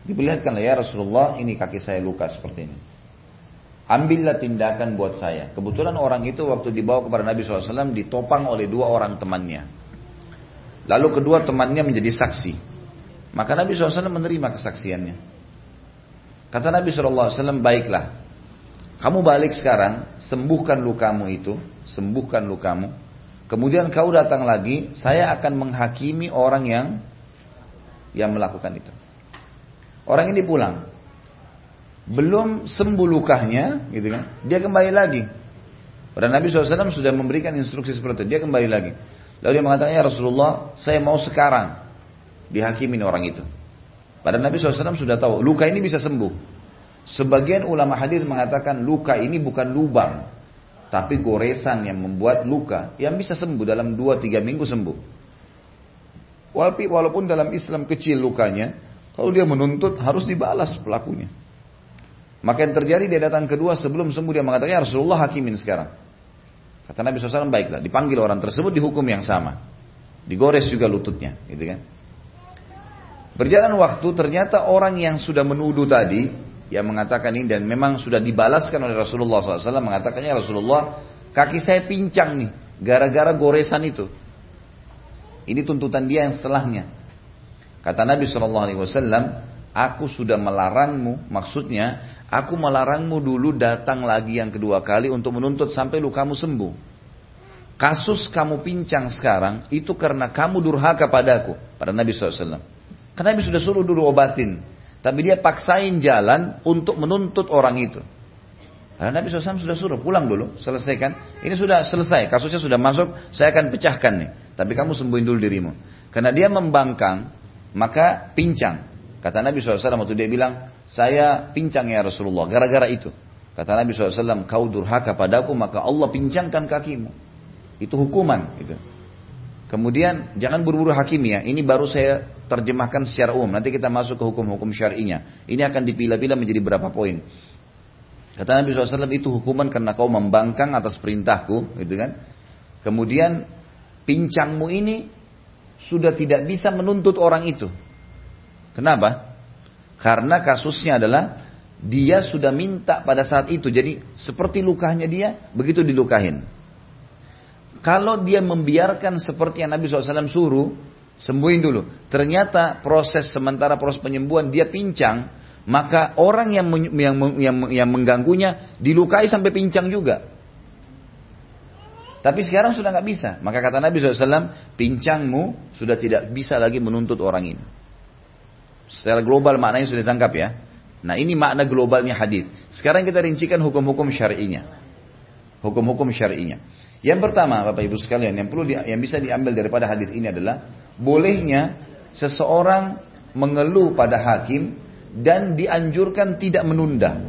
Diperlihatkanlah ya Rasulullah, ini kaki saya luka seperti ini. Ambillah tindakan buat saya. Kebetulan orang itu waktu dibawa kepada Nabi SAW ditopang oleh dua orang temannya. Lalu kedua temannya menjadi saksi. Maka Nabi SAW menerima kesaksiannya. Kata Nabi SAW, baiklah. Kamu balik sekarang, sembuhkan lukamu itu, sembuhkan lukamu. Kemudian kau datang lagi, saya akan menghakimi orang yang yang melakukan itu. Orang ini pulang, belum sembuh lukanya, gitu kan? Dia kembali lagi. Pada Nabi SAW sudah memberikan instruksi seperti itu. Dia kembali lagi. Lalu dia mengatakan, ya Rasulullah, saya mau sekarang dihakimin orang itu. Pada Nabi SAW sudah tahu, luka ini bisa sembuh. Sebagian ulama hadis mengatakan luka ini bukan lubang, tapi goresan yang membuat luka yang bisa sembuh dalam 2-3 minggu sembuh. Walaupun dalam Islam kecil lukanya, kalau dia menuntut harus dibalas pelakunya. Maka yang terjadi dia datang kedua sebelum sembuh dia mengatakan ya Rasulullah hakimin sekarang. Kata Nabi SAW, baiklah, dipanggil orang tersebut dihukum yang sama. Digores juga lututnya, gitu kan. Berjalan waktu, ternyata orang yang sudah menuduh tadi, yang mengatakan ini dan memang sudah dibalaskan oleh Rasulullah SAW, mengatakannya Rasulullah, kaki saya pincang nih, gara-gara goresan itu. Ini tuntutan dia yang setelahnya. Kata Nabi SAW, aku sudah melarangmu, maksudnya Aku melarangmu dulu datang lagi yang kedua kali untuk menuntut sampai lukamu sembuh. Kasus kamu pincang sekarang itu karena kamu durhaka padaku. Pada Nabi SAW. Karena Nabi sudah suruh dulu obatin. Tapi dia paksain jalan untuk menuntut orang itu. Karena Nabi SAW sudah suruh pulang dulu, selesaikan. Ini sudah selesai, kasusnya sudah masuk, saya akan pecahkan nih. Tapi kamu sembuhin dulu dirimu. Karena dia membangkang, maka pincang. Kata Nabi SAW waktu dia bilang, saya pincang ya Rasulullah, gara-gara itu. Kata Nabi SAW, kau durhaka padaku, maka Allah pincangkan kakimu. Itu hukuman. Gitu. Kemudian, jangan buru-buru hakim ya. Ini baru saya terjemahkan secara umum. Nanti kita masuk ke hukum-hukum syar'inya. Ini akan dipilah-pilah menjadi berapa poin. Kata Nabi SAW, itu hukuman karena kau membangkang atas perintahku. Gitu kan. Kemudian, pincangmu ini sudah tidak bisa menuntut orang itu. Kenapa? Karena kasusnya adalah dia sudah minta pada saat itu. Jadi seperti lukanya dia, begitu dilukahin. Kalau dia membiarkan seperti yang Nabi SAW suruh, sembuhin dulu. Ternyata proses sementara proses penyembuhan dia pincang, maka orang yang yang yang, yang mengganggunya dilukai sampai pincang juga. Tapi sekarang sudah nggak bisa. Maka kata Nabi SAW, pincangmu sudah tidak bisa lagi menuntut orang ini. Secara global maknanya sudah ditangkap ya. Nah ini makna globalnya hadis. Sekarang kita rincikan hukum-hukum syar'inya. Hukum-hukum syar'inya. Yang pertama, Bapak Ibu sekalian, yang perlu di, yang bisa diambil daripada hadis ini adalah bolehnya seseorang mengeluh pada hakim dan dianjurkan tidak menunda.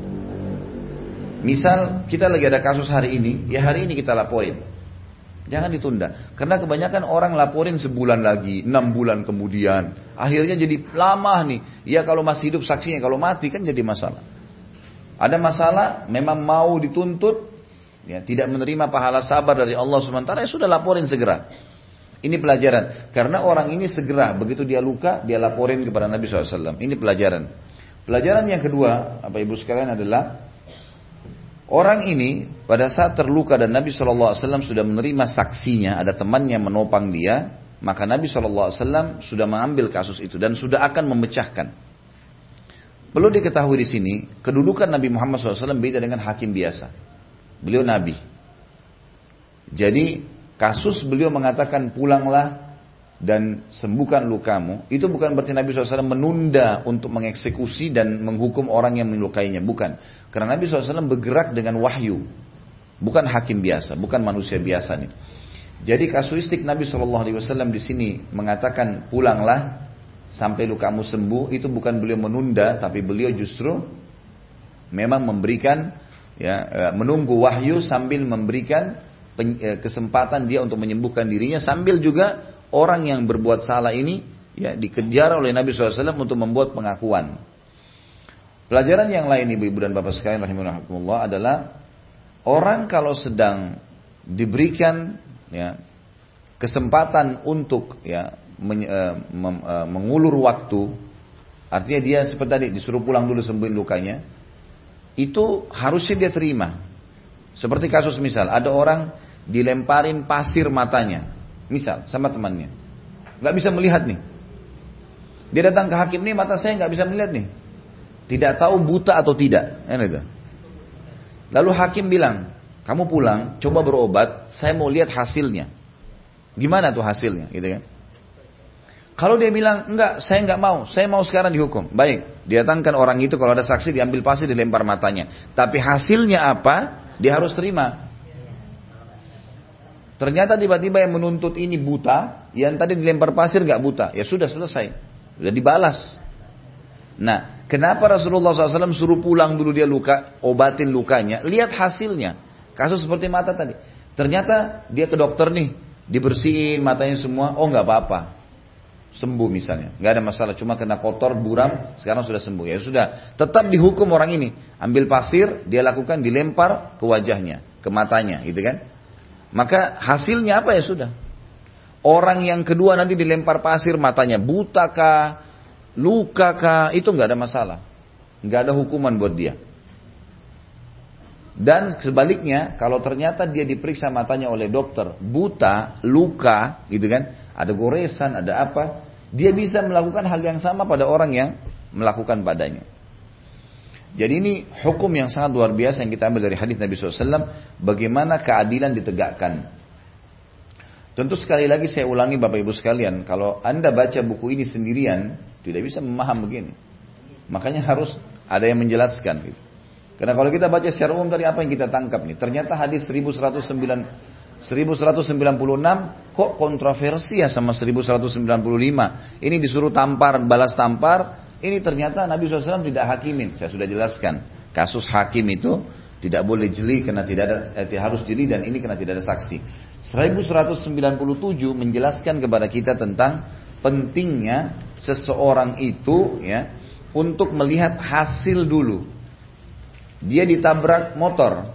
Misal kita lagi ada kasus hari ini, ya hari ini kita laporin. Jangan ditunda. Karena kebanyakan orang laporin sebulan lagi, enam bulan kemudian. Akhirnya jadi lama nih. Ya kalau masih hidup saksinya, kalau mati kan jadi masalah. Ada masalah, memang mau dituntut, ya tidak menerima pahala sabar dari Allah sementara ya sudah laporin segera. Ini pelajaran. Karena orang ini segera, begitu dia luka, dia laporin kepada Nabi SAW. Ini pelajaran. Pelajaran yang kedua, apa ibu sekalian adalah Orang ini pada saat terluka dan Nabi SAW sudah menerima saksinya, ada temannya menopang dia, maka Nabi SAW sudah mengambil kasus itu dan sudah akan memecahkan. Perlu diketahui di sini, kedudukan Nabi Muhammad SAW beda dengan hakim biasa. Beliau Nabi. Jadi kasus beliau mengatakan pulanglah dan sembuhkan lukamu, itu bukan berarti Nabi SAW menunda untuk mengeksekusi dan menghukum orang yang melukainya. Bukan. Karena Nabi SAW bergerak dengan wahyu. Bukan hakim biasa, bukan manusia biasa nih. Jadi kasuistik Nabi SAW di sini mengatakan pulanglah sampai lukamu sembuh itu bukan beliau menunda tapi beliau justru memang memberikan ya eh, menunggu wahyu sambil memberikan kesempatan dia untuk menyembuhkan dirinya sambil juga orang yang berbuat salah ini ya dikejar oleh Nabi SAW untuk membuat pengakuan. Pelajaran yang lain ibu-ibu dan bapak sekalian rahimahullah adalah orang kalau sedang diberikan ya kesempatan untuk ya men, uh, mem, uh, mengulur waktu artinya dia seperti tadi disuruh pulang dulu sembuhin lukanya itu harusnya dia terima seperti kasus misal ada orang dilemparin pasir matanya misal sama temannya nggak bisa melihat nih dia datang ke hakim nih mata saya nggak bisa melihat nih tidak tahu buta atau tidak. Lalu hakim bilang, kamu pulang, coba berobat, saya mau lihat hasilnya. Gimana tuh hasilnya, gitu kan? Kalau dia bilang, enggak, saya enggak mau, saya mau sekarang dihukum. Baik, datangkan orang itu kalau ada saksi diambil pasir dilempar matanya. Tapi hasilnya apa? Dia harus terima. Ternyata tiba-tiba yang menuntut ini buta, yang tadi dilempar pasir enggak buta. Ya sudah selesai. Sudah dibalas. Nah, Kenapa Rasulullah SAW suruh pulang dulu dia luka, obatin lukanya, lihat hasilnya. Kasus seperti mata tadi. Ternyata dia ke dokter nih, dibersihin matanya semua, oh nggak apa-apa. Sembuh misalnya, nggak ada masalah, cuma kena kotor, buram, sekarang sudah sembuh. Ya sudah, tetap dihukum orang ini. Ambil pasir, dia lakukan, dilempar ke wajahnya, ke matanya, gitu kan. Maka hasilnya apa ya sudah. Orang yang kedua nanti dilempar pasir matanya buta kah, luka kah, itu nggak ada masalah. Nggak ada hukuman buat dia. Dan sebaliknya, kalau ternyata dia diperiksa matanya oleh dokter, buta, luka, gitu kan, ada goresan, ada apa, dia bisa melakukan hal yang sama pada orang yang melakukan padanya. Jadi ini hukum yang sangat luar biasa yang kita ambil dari hadis Nabi SAW, bagaimana keadilan ditegakkan. Tentu sekali lagi saya ulangi Bapak Ibu sekalian, kalau Anda baca buku ini sendirian, tidak bisa memaham begini. Makanya harus ada yang menjelaskan. Gitu. Karena kalau kita baca secara umum tadi apa yang kita tangkap nih? Ternyata hadis 1109 1196 kok kontroversi ya sama 1195. Ini disuruh tampar, balas tampar. Ini ternyata Nabi SAW tidak hakimin. Saya sudah jelaskan. Kasus hakim itu tidak boleh jeli karena tidak ada eh, harus jeli dan ini karena tidak ada saksi. 1197 menjelaskan kepada kita tentang pentingnya seseorang itu ya untuk melihat hasil dulu. Dia ditabrak motor.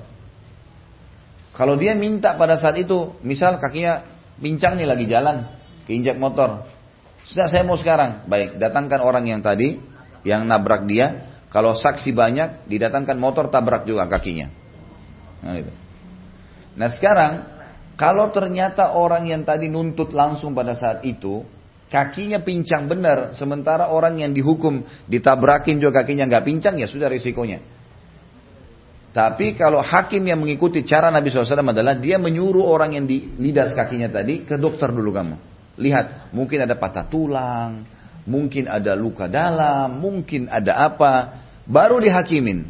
Kalau dia minta pada saat itu, misal kakinya pincang nih lagi jalan, keinjak motor. Sudah saya mau sekarang. Baik, datangkan orang yang tadi yang nabrak dia. Kalau saksi banyak, didatangkan motor tabrak juga kakinya. Nah, itu. nah sekarang, kalau ternyata orang yang tadi nuntut langsung pada saat itu, kakinya pincang benar, sementara orang yang dihukum ditabrakin juga kakinya nggak pincang, ya sudah risikonya. Tapi kalau hakim yang mengikuti cara Nabi SAW adalah dia menyuruh orang yang dilidas kakinya tadi ke dokter dulu kamu. Lihat, mungkin ada patah tulang, mungkin ada luka dalam, mungkin ada apa, baru dihakimin,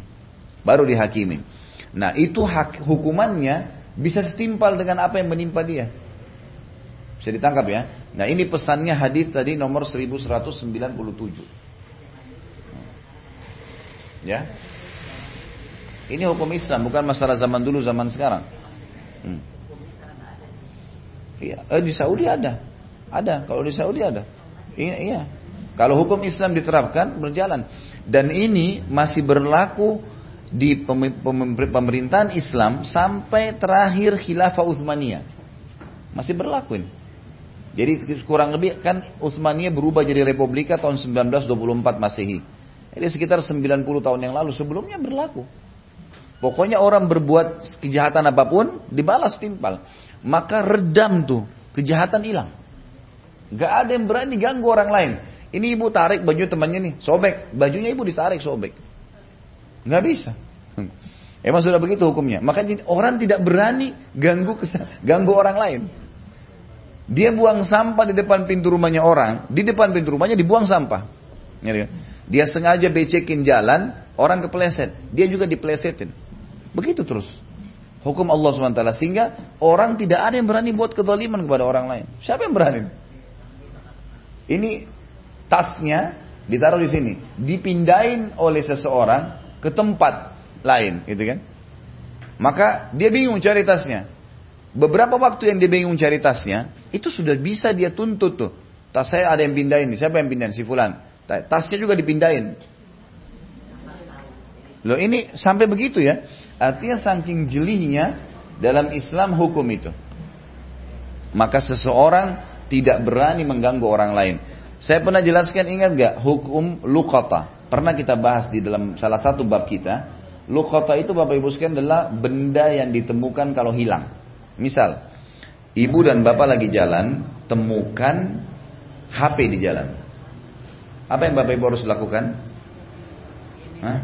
baru dihakimin. Nah itu hak, hukumannya bisa setimpal dengan apa yang menimpa dia. Bisa ditangkap ya. Nah ini pesannya hadis tadi nomor 1197. Ya. Ini hukum Islam bukan masalah zaman dulu zaman sekarang. Hmm. Eh, di Saudi ada. Ada, kalau di Saudi ada. Iya, iya. Kalau hukum Islam diterapkan berjalan dan ini masih berlaku di pemerintahan Islam sampai terakhir khilafah Utsmaniyah. Masih berlaku ini. Jadi kurang lebih kan Utsmaniyah berubah jadi Republika tahun 1924 Masehi. Jadi sekitar 90 tahun yang lalu sebelumnya berlaku. Pokoknya orang berbuat kejahatan apa pun dibalas timpal. Maka redam tuh, kejahatan hilang. Gak ada yang berani ganggu orang lain. Ini ibu tarik baju temannya nih, sobek. Bajunya ibu ditarik sobek. Gak bisa. [laughs] Emang sudah begitu hukumnya. Maka orang tidak berani ganggu ganggu orang lain. Dia buang sampah di depan pintu rumahnya orang, di depan pintu rumahnya dibuang sampah. Dia sengaja becekin jalan, orang kepleset, dia juga diplesetin. Begitu terus. Hukum Allah SWT sehingga orang tidak ada yang berani buat kezaliman kepada orang lain. Siapa yang berani? Ini tasnya ditaruh di sini, dipindahin oleh seseorang ke tempat lain, gitu kan? Maka dia bingung cari tasnya. Beberapa waktu yang dia bingung cari tasnya, itu sudah bisa dia tuntut tuh. Tas saya ada yang pindahin siapa yang pindahin? Si Fulan. Tasnya juga dipindahin. Loh ini sampai begitu ya. Artinya saking jelihnya dalam Islam hukum itu. Maka seseorang tidak berani mengganggu orang lain. Saya pernah jelaskan ingat gak hukum lukata. Pernah kita bahas di dalam salah satu bab kita. Lukata itu Bapak Ibu sekalian adalah benda yang ditemukan kalau hilang. Misal, ibu dan bapak lagi jalan, temukan HP di jalan. Apa yang bapak ibu harus lakukan? Hah?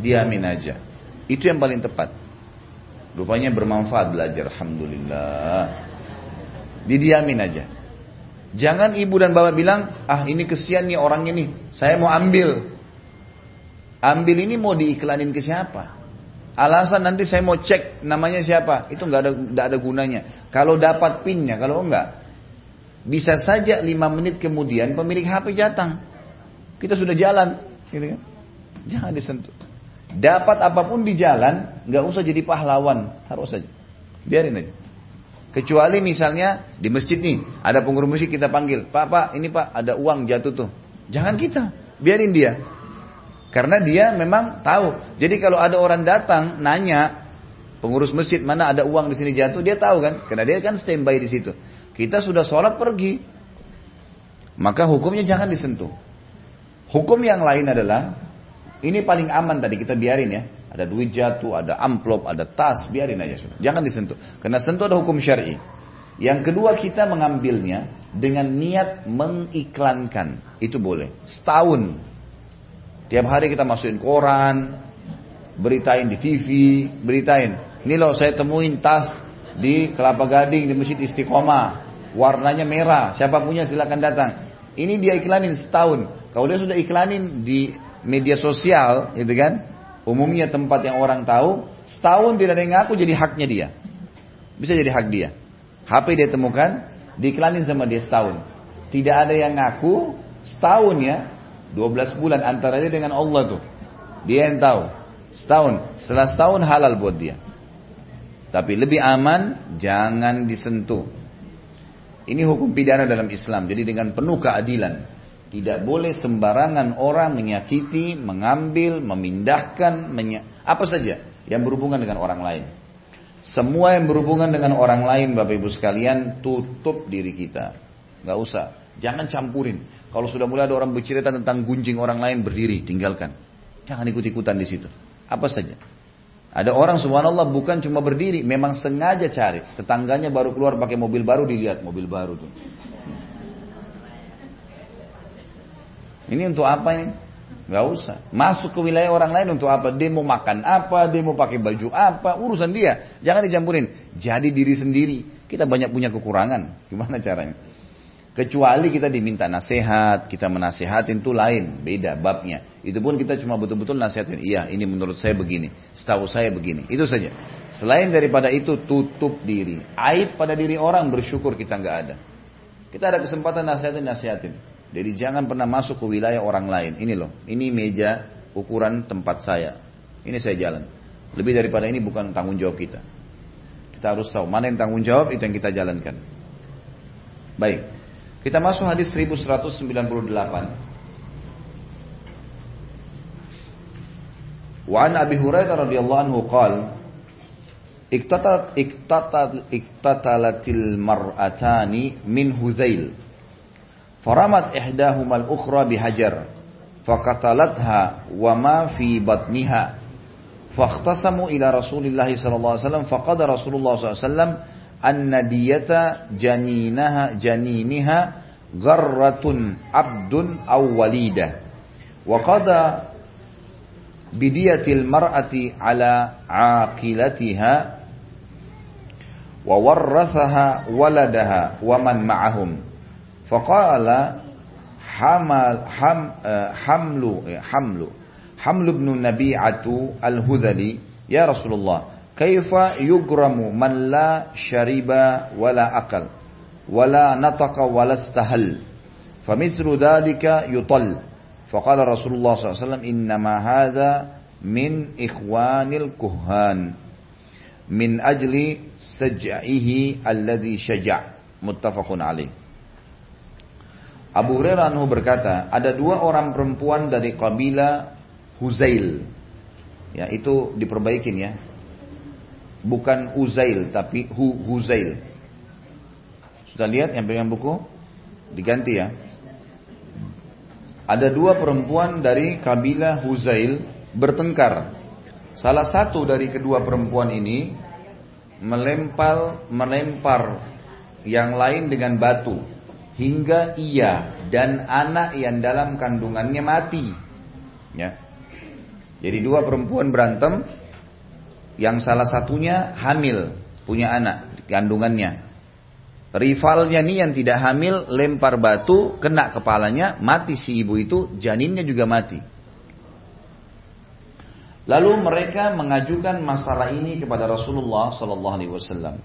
Diamin aja. Itu yang paling tepat. Rupanya bermanfaat belajar. Alhamdulillah. Didiamin aja. Jangan ibu dan bapak bilang, ah ini kesian nih orang ini, saya mau ambil. Ambil ini mau diiklanin ke siapa? Alasan nanti saya mau cek namanya siapa, itu nggak ada nggak ada gunanya. Kalau dapat pinnya, kalau enggak, bisa saja lima menit kemudian pemilik HP datang. Kita sudah jalan, gitu kan? Jangan disentuh. Dapat apa pun di jalan, nggak usah jadi pahlawan, harus saja. Biarin aja. Kecuali misalnya di masjid nih, ada pengurus masjid kita panggil, Pak, Pak, ini Pak, ada uang jatuh tuh. Jangan kita, biarin dia. Karena dia memang tahu. Jadi kalau ada orang datang nanya pengurus masjid mana ada uang di sini jatuh, dia tahu kan? Karena dia kan standby di situ. Kita sudah sholat pergi, maka hukumnya jangan disentuh. Hukum yang lain adalah ini paling aman tadi kita biarin ya. Ada duit jatuh, ada amplop, ada tas, biarin aja sudah. Jangan disentuh. Karena sentuh ada hukum syar'i. Yang kedua kita mengambilnya dengan niat mengiklankan. Itu boleh. Setahun Tiap hari kita masukin koran, beritain di TV, beritain. Ini loh saya temuin tas di Kelapa Gading di Masjid Istiqomah. Warnanya merah, siapa punya silakan datang. Ini dia iklanin setahun. Kalau dia sudah iklanin di media sosial, gitu kan? Umumnya tempat yang orang tahu, setahun tidak ada yang ngaku jadi haknya dia. Bisa jadi hak dia. HP dia temukan, diiklanin sama dia setahun. Tidak ada yang ngaku, setahun ya, 12 bulan antara dia dengan Allah tuh. Dia yang tahu. Setahun. Setelah setahun halal buat dia. Tapi lebih aman jangan disentuh. Ini hukum pidana dalam Islam. Jadi dengan penuh keadilan. Tidak boleh sembarangan orang menyakiti, mengambil, memindahkan, menye apa saja yang berhubungan dengan orang lain. Semua yang berhubungan dengan orang lain Bapak Ibu sekalian tutup diri kita. Gak usah. Jangan campurin. Kalau sudah mulai ada orang bercerita tentang gunjing orang lain berdiri, tinggalkan. Jangan ikut-ikutan di situ. Apa saja. Ada orang subhanallah bukan cuma berdiri, memang sengaja cari. Tetangganya baru keluar pakai mobil baru, dilihat mobil baru tuh. Ini untuk apa ya? Gak usah. Masuk ke wilayah orang lain untuk apa? Mau makan apa, mau pakai baju apa, urusan dia. Jangan dicampurin. Jadi diri sendiri. Kita banyak punya kekurangan. Gimana caranya? Kecuali kita diminta nasihat, kita menasehatin itu lain, beda babnya. Itu pun kita cuma betul-betul nasihatin, iya ini menurut saya begini, setahu saya begini. Itu saja. Selain daripada itu tutup diri. Aib pada diri orang bersyukur kita nggak ada. Kita ada kesempatan nasihatin, nasihatin. Jadi jangan pernah masuk ke wilayah orang lain. Ini loh, ini meja ukuran tempat saya. Ini saya jalan. Lebih daripada ini bukan tanggung jawab kita. Kita harus tahu mana yang tanggung jawab itu yang kita jalankan. Baik. Kita masuk hadis 1198. Wa an Abi Hurairah radhiyallahu anhu qala iktatat iktatat iktatalatil mar'atani min Huzail فرمت إحداهما الأخرى بهجر فقتلتها وما في بطنها. فاختصموا إلى رسول الله صلى الله عليه وسلم فقد رسول الله صلى الله عليه وسلم أن دية جنينها جنينها غرة عبد أو وليدة. وقضى بدية المرأة على عاقلتها وورثها ولدها ومن معهم. Faqala hamal ham hamlu hamlu hamlu ibn nabi'atu al-hudhali ya rasulullah kaifa yugramu man la syariba wala akal wala nataqa wala stahal famithlu dhalika yutal faqala Rasulullah SAW innama hadha min ikhwanil kuhan min ajli saj'ihi alladhi syaja' muttafaqun alaih Abu Hurairah anhu berkata, ada dua orang perempuan dari kabilah Huzail. Ya, itu diperbaikin ya. Bukan Uzail tapi Hu Huzail. Sudah lihat yang pegang buku? Diganti ya. Ada dua perempuan dari kabilah Huzail bertengkar. Salah satu dari kedua perempuan ini melempar melempar yang lain dengan batu hingga ia dan anak yang dalam kandungannya mati. Ya. Jadi dua perempuan berantem, yang salah satunya hamil, punya anak kandungannya. Rivalnya nih yang tidak hamil lempar batu, kena kepalanya, mati si ibu itu, janinnya juga mati. Lalu mereka mengajukan masalah ini kepada Rasulullah Sallallahu Alaihi Wasallam.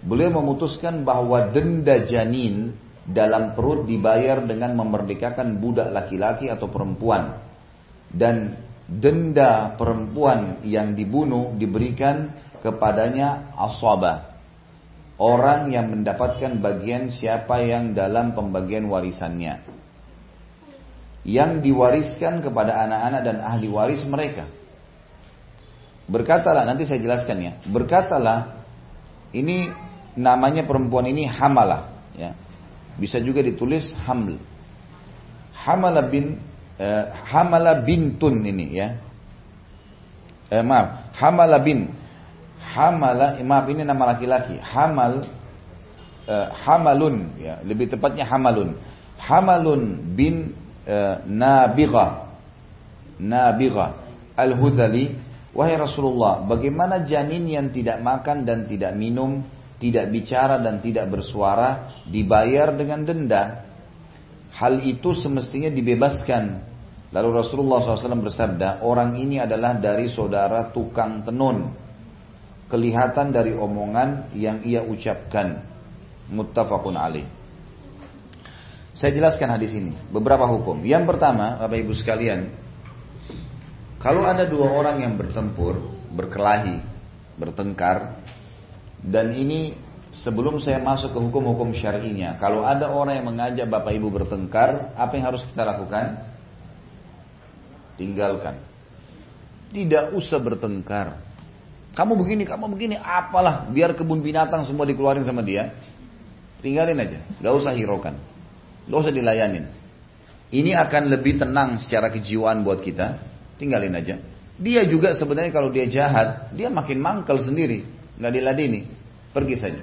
Beliau memutuskan bahwa denda janin dalam perut dibayar dengan memerdekakan budak laki-laki atau perempuan. Dan denda perempuan yang dibunuh diberikan kepadanya aswabah orang yang mendapatkan bagian siapa yang dalam pembagian warisannya. Yang diwariskan kepada anak-anak dan ahli waris mereka. Berkatalah nanti saya jelaskan ya. Berkatalah ini namanya perempuan ini hamalah bisa juga ditulis haml. Hamala bin eh, Hamala bintun ini ya. Eh, maaf, Hamala bin Hamala, eh, maaf ini nama laki-laki. Hamal eh, Hamalun ya, lebih tepatnya Hamalun. Hamalun bin eh, Nabigha. Nabigha Al-Hudali, wahai Rasulullah, bagaimana janin yang tidak makan dan tidak minum tidak bicara dan tidak bersuara, dibayar dengan denda. Hal itu semestinya dibebaskan. Lalu Rasulullah SAW bersabda, orang ini adalah dari saudara tukang tenun. Kelihatan dari omongan yang ia ucapkan. Muttafaqun alaih. Saya jelaskan hadis ini, beberapa hukum. Yang pertama, Bapak Ibu sekalian, kalau ada dua orang yang bertempur, berkelahi, bertengkar, dan ini sebelum saya masuk ke hukum-hukum syar'inya, kalau ada orang yang mengajak Bapak Ibu bertengkar, apa yang harus kita lakukan? Tinggalkan. Tidak usah bertengkar. Kamu begini, kamu begini, apalah, biar kebun binatang semua dikeluarin sama dia. Tinggalin aja, gak usah hiraukan. Gak usah dilayanin. Ini akan lebih tenang secara kejiwaan buat kita. Tinggalin aja. Dia juga sebenarnya kalau dia jahat, dia makin mangkel sendiri nggak diladeni, pergi saja.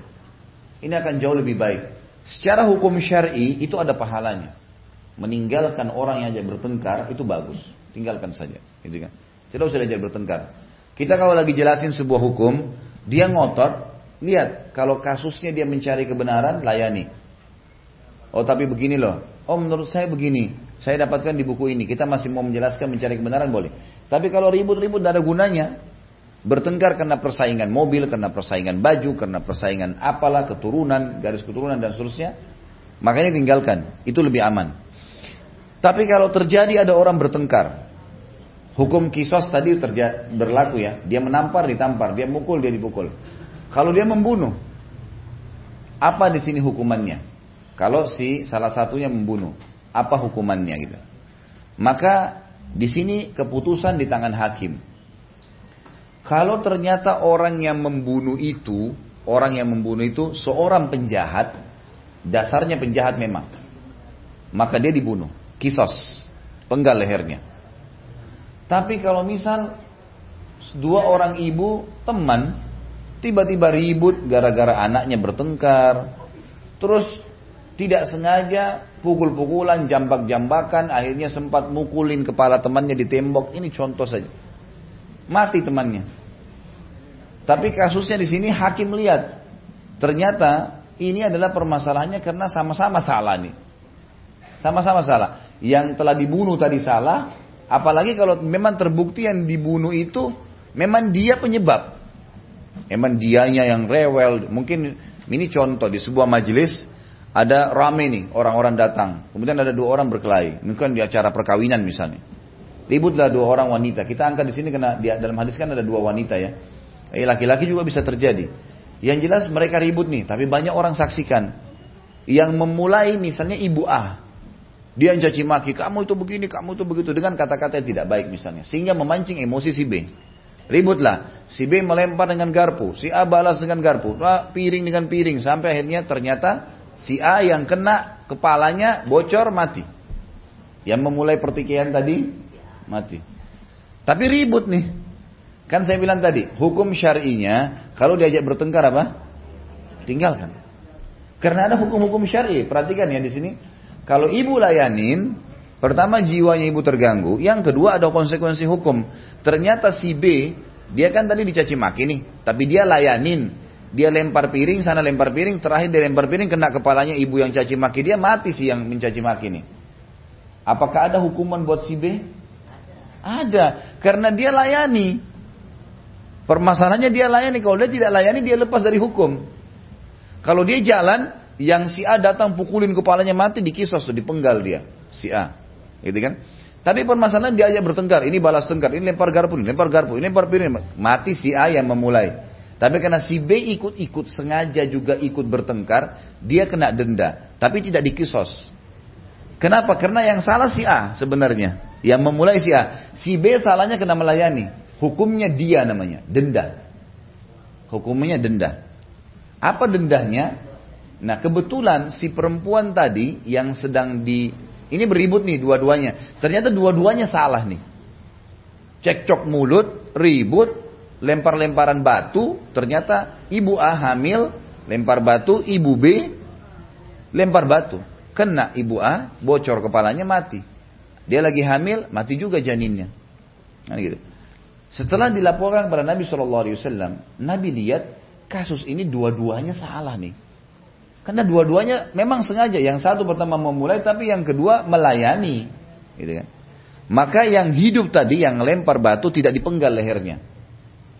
Ini akan jauh lebih baik. Secara hukum syar'i itu ada pahalanya. Meninggalkan orang yang aja bertengkar itu bagus. Tinggalkan saja, gitu kan. Tidak usah diajak bertengkar. Kita kalau lagi jelasin sebuah hukum, dia ngotot, lihat kalau kasusnya dia mencari kebenaran, layani. Oh tapi begini loh. Oh menurut saya begini. Saya dapatkan di buku ini. Kita masih mau menjelaskan mencari kebenaran boleh. Tapi kalau ribut-ribut tidak ada gunanya, Bertengkar karena persaingan mobil, karena persaingan baju, karena persaingan apalah, keturunan, garis keturunan dan seterusnya. Makanya tinggalkan, itu lebih aman. Tapi kalau terjadi ada orang bertengkar, hukum kisos tadi berlaku ya, dia menampar, ditampar, dia mukul, dia dipukul. Kalau dia membunuh, apa di sini hukumannya? Kalau si salah satunya membunuh, apa hukumannya gitu? Maka di sini keputusan di tangan hakim. Kalau ternyata orang yang membunuh itu, orang yang membunuh itu seorang penjahat, dasarnya penjahat memang. Maka dia dibunuh, kisos, penggal lehernya. Tapi kalau misal dua orang ibu teman tiba-tiba ribut gara-gara anaknya bertengkar, terus tidak sengaja pukul-pukulan, jambak-jambakan, akhirnya sempat mukulin kepala temannya di tembok. Ini contoh saja mati temannya. Tapi kasusnya di sini hakim lihat, ternyata ini adalah permasalahannya karena sama-sama salah nih. Sama-sama salah. Yang telah dibunuh tadi salah, apalagi kalau memang terbukti yang dibunuh itu memang dia penyebab. Memang dianya yang rewel. Mungkin ini contoh di sebuah majelis ada rame nih orang-orang datang. Kemudian ada dua orang berkelahi. Mungkin di acara perkawinan misalnya. Ributlah dua orang wanita. Kita angkat di sini karena di dalam hadis kan ada dua wanita ya. Eh laki-laki juga bisa terjadi. Yang jelas mereka ribut nih, tapi banyak orang saksikan. Yang memulai misalnya ibu A. Dia yang caci maki, kamu itu begini, kamu itu begitu. Dengan kata-kata yang tidak baik misalnya. Sehingga memancing emosi si B. Ributlah. Si B melempar dengan garpu. Si A balas dengan garpu. Piring dengan piring. Sampai akhirnya ternyata si A yang kena kepalanya bocor mati. Yang memulai pertikaian tadi mati. Tapi ribut nih. Kan saya bilang tadi, hukum syar'inya kalau diajak bertengkar apa? Tinggalkan. Karena ada hukum-hukum syar'i. Perhatikan ya di sini. Kalau ibu layanin, pertama jiwanya ibu terganggu, yang kedua ada konsekuensi hukum. Ternyata si B, dia kan tadi dicaci maki nih, tapi dia layanin. Dia lempar piring, sana lempar piring, terakhir dia lempar piring kena kepalanya ibu yang caci maki dia mati sih yang mencaci maki nih. Apakah ada hukuman buat si B? Ada, karena dia layani. Permasalahannya dia layani, kalau dia tidak layani dia lepas dari hukum. Kalau dia jalan, yang si A datang pukulin kepalanya mati, dikisos tuh, dipenggal dia, si A. Gitu kan? Tapi permasalahan dia aja bertengkar, ini balas tengkar, ini lempar garpu, ini lempar garpu, ini lempar piring, mati si A yang memulai. Tapi karena si B ikut-ikut sengaja juga ikut bertengkar, dia kena denda, tapi tidak dikisos. Kenapa? Karena yang salah si A sebenarnya, yang memulai si A. Si B salahnya kena melayani. Hukumnya dia namanya, denda. Hukumnya denda. Apa dendanya? Nah kebetulan si perempuan tadi yang sedang di ini beribut nih dua-duanya. Ternyata dua-duanya salah nih. Cekcok mulut, ribut, lempar-lemparan batu. Ternyata ibu A hamil, lempar batu, ibu B lempar batu. Kena ibu A, bocor kepalanya mati. Dia lagi hamil, mati juga janinnya. Nah, gitu. Setelah dilaporkan kepada Nabi Shallallahu Alaihi Wasallam, Nabi lihat kasus ini dua-duanya salah nih. Karena dua-duanya memang sengaja. Yang satu pertama memulai, tapi yang kedua melayani, gitu kan. Maka yang hidup tadi, yang lempar batu tidak dipenggal lehernya,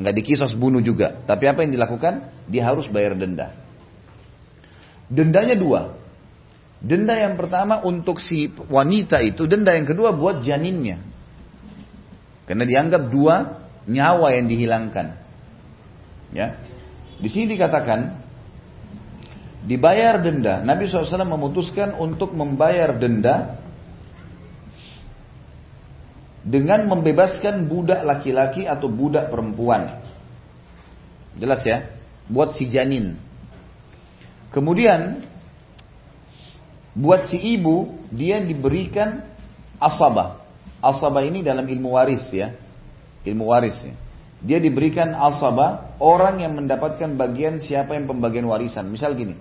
nggak dikisos bunuh juga. Tapi apa yang dilakukan? Dia harus bayar denda. Dendanya dua. Denda yang pertama untuk si wanita itu, denda yang kedua buat janinnya. Karena dianggap dua nyawa yang dihilangkan. Ya. Di sini dikatakan dibayar denda. Nabi SAW memutuskan untuk membayar denda dengan membebaskan budak laki-laki atau budak perempuan. Jelas ya? Buat si janin. Kemudian buat si ibu dia diberikan asabah. Asabah ini dalam ilmu waris ya ilmu waris ya. Dia diberikan asaba orang yang mendapatkan bagian siapa yang pembagian warisan. Misal gini,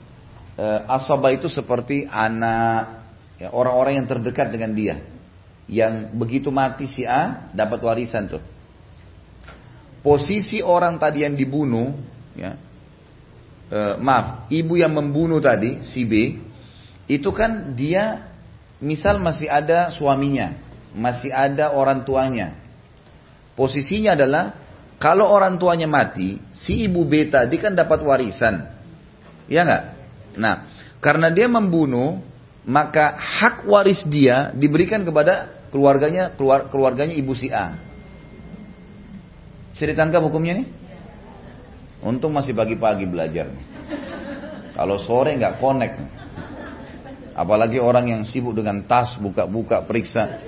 eh, asaba itu seperti anak ya, orang-orang yang terdekat dengan dia. Yang begitu mati si A dapat warisan tuh. Posisi orang tadi yang dibunuh, ya, eh, maaf, ibu yang membunuh tadi si B, itu kan dia misal masih ada suaminya, masih ada orang tuanya, Posisinya adalah kalau orang tuanya mati, si ibu B tadi kan dapat warisan. Ya enggak? Nah, karena dia membunuh, maka hak waris dia diberikan kepada keluarganya keluar, keluarganya ibu si A. Bisa ditangkap hukumnya nih? Untung masih pagi-pagi belajar. Kalau sore nggak connect. Apalagi orang yang sibuk dengan tas, buka-buka, periksa.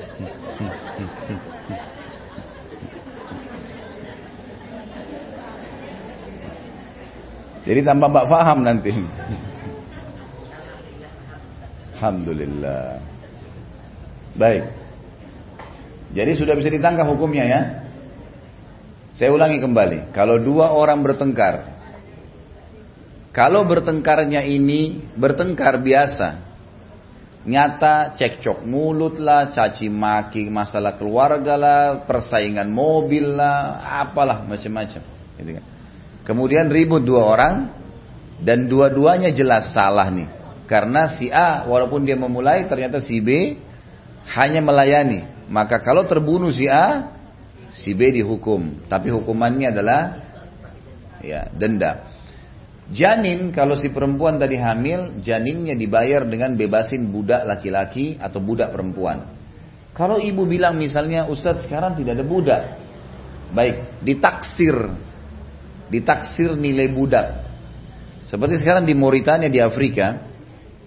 Jadi tambah mbak faham nanti. Alhamdulillah. Baik. Jadi sudah bisa ditangkap hukumnya ya. Saya ulangi kembali. Kalau dua orang bertengkar. Kalau bertengkarnya ini bertengkar biasa. Nyata cekcok mulut lah, caci maki masalah keluarga lah, persaingan mobil lah, apalah macam-macam. Gitu kan. Kemudian ribut dua orang dan dua-duanya jelas salah nih. Karena si A walaupun dia memulai ternyata si B hanya melayani. Maka kalau terbunuh si A, si B dihukum. Tapi hukumannya adalah ya denda. Janin kalau si perempuan tadi hamil, janinnya dibayar dengan bebasin budak laki-laki atau budak perempuan. Kalau ibu bilang misalnya Ustadz sekarang tidak ada budak. Baik, ditaksir ditaksir nilai budak. Seperti sekarang di Mauritania di Afrika,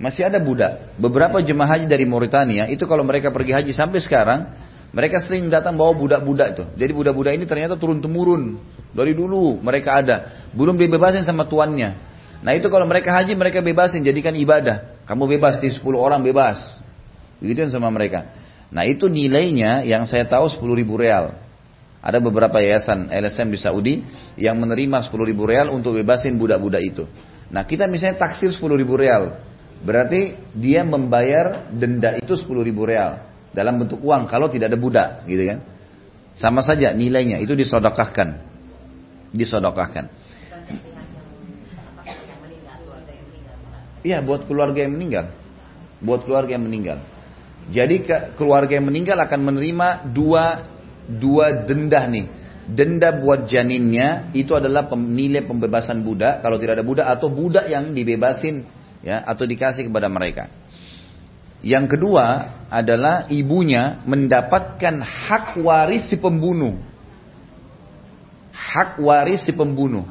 masih ada budak. Beberapa jemaah haji dari Mauritania, itu kalau mereka pergi haji sampai sekarang, mereka sering datang bawa budak-budak itu. Jadi budak-budak ini ternyata turun-temurun. Dari dulu mereka ada. Belum dibebasin sama tuannya. Nah itu kalau mereka haji mereka bebasin, jadikan ibadah. Kamu bebas, di 10 orang bebas. Begitu sama mereka. Nah itu nilainya yang saya tahu 10 ribu real. Ada beberapa yayasan LSM di Saudi yang menerima 10 ribu real untuk bebasin budak-budak itu. Nah kita misalnya taksir 10 ribu real. Berarti dia membayar denda itu 10 ribu real. Dalam bentuk uang kalau tidak ada budak gitu kan. Sama saja nilainya itu disodokahkan. Disodokahkan. Iya buat keluarga yang meninggal. Buat keluarga yang meninggal. Jadi keluarga yang meninggal akan menerima dua dua denda nih. Denda buat janinnya itu adalah nilai pembebasan budak kalau tidak ada budak atau budak yang dibebasin ya atau dikasih kepada mereka. Yang kedua adalah ibunya mendapatkan hak waris si pembunuh. Hak waris si pembunuh.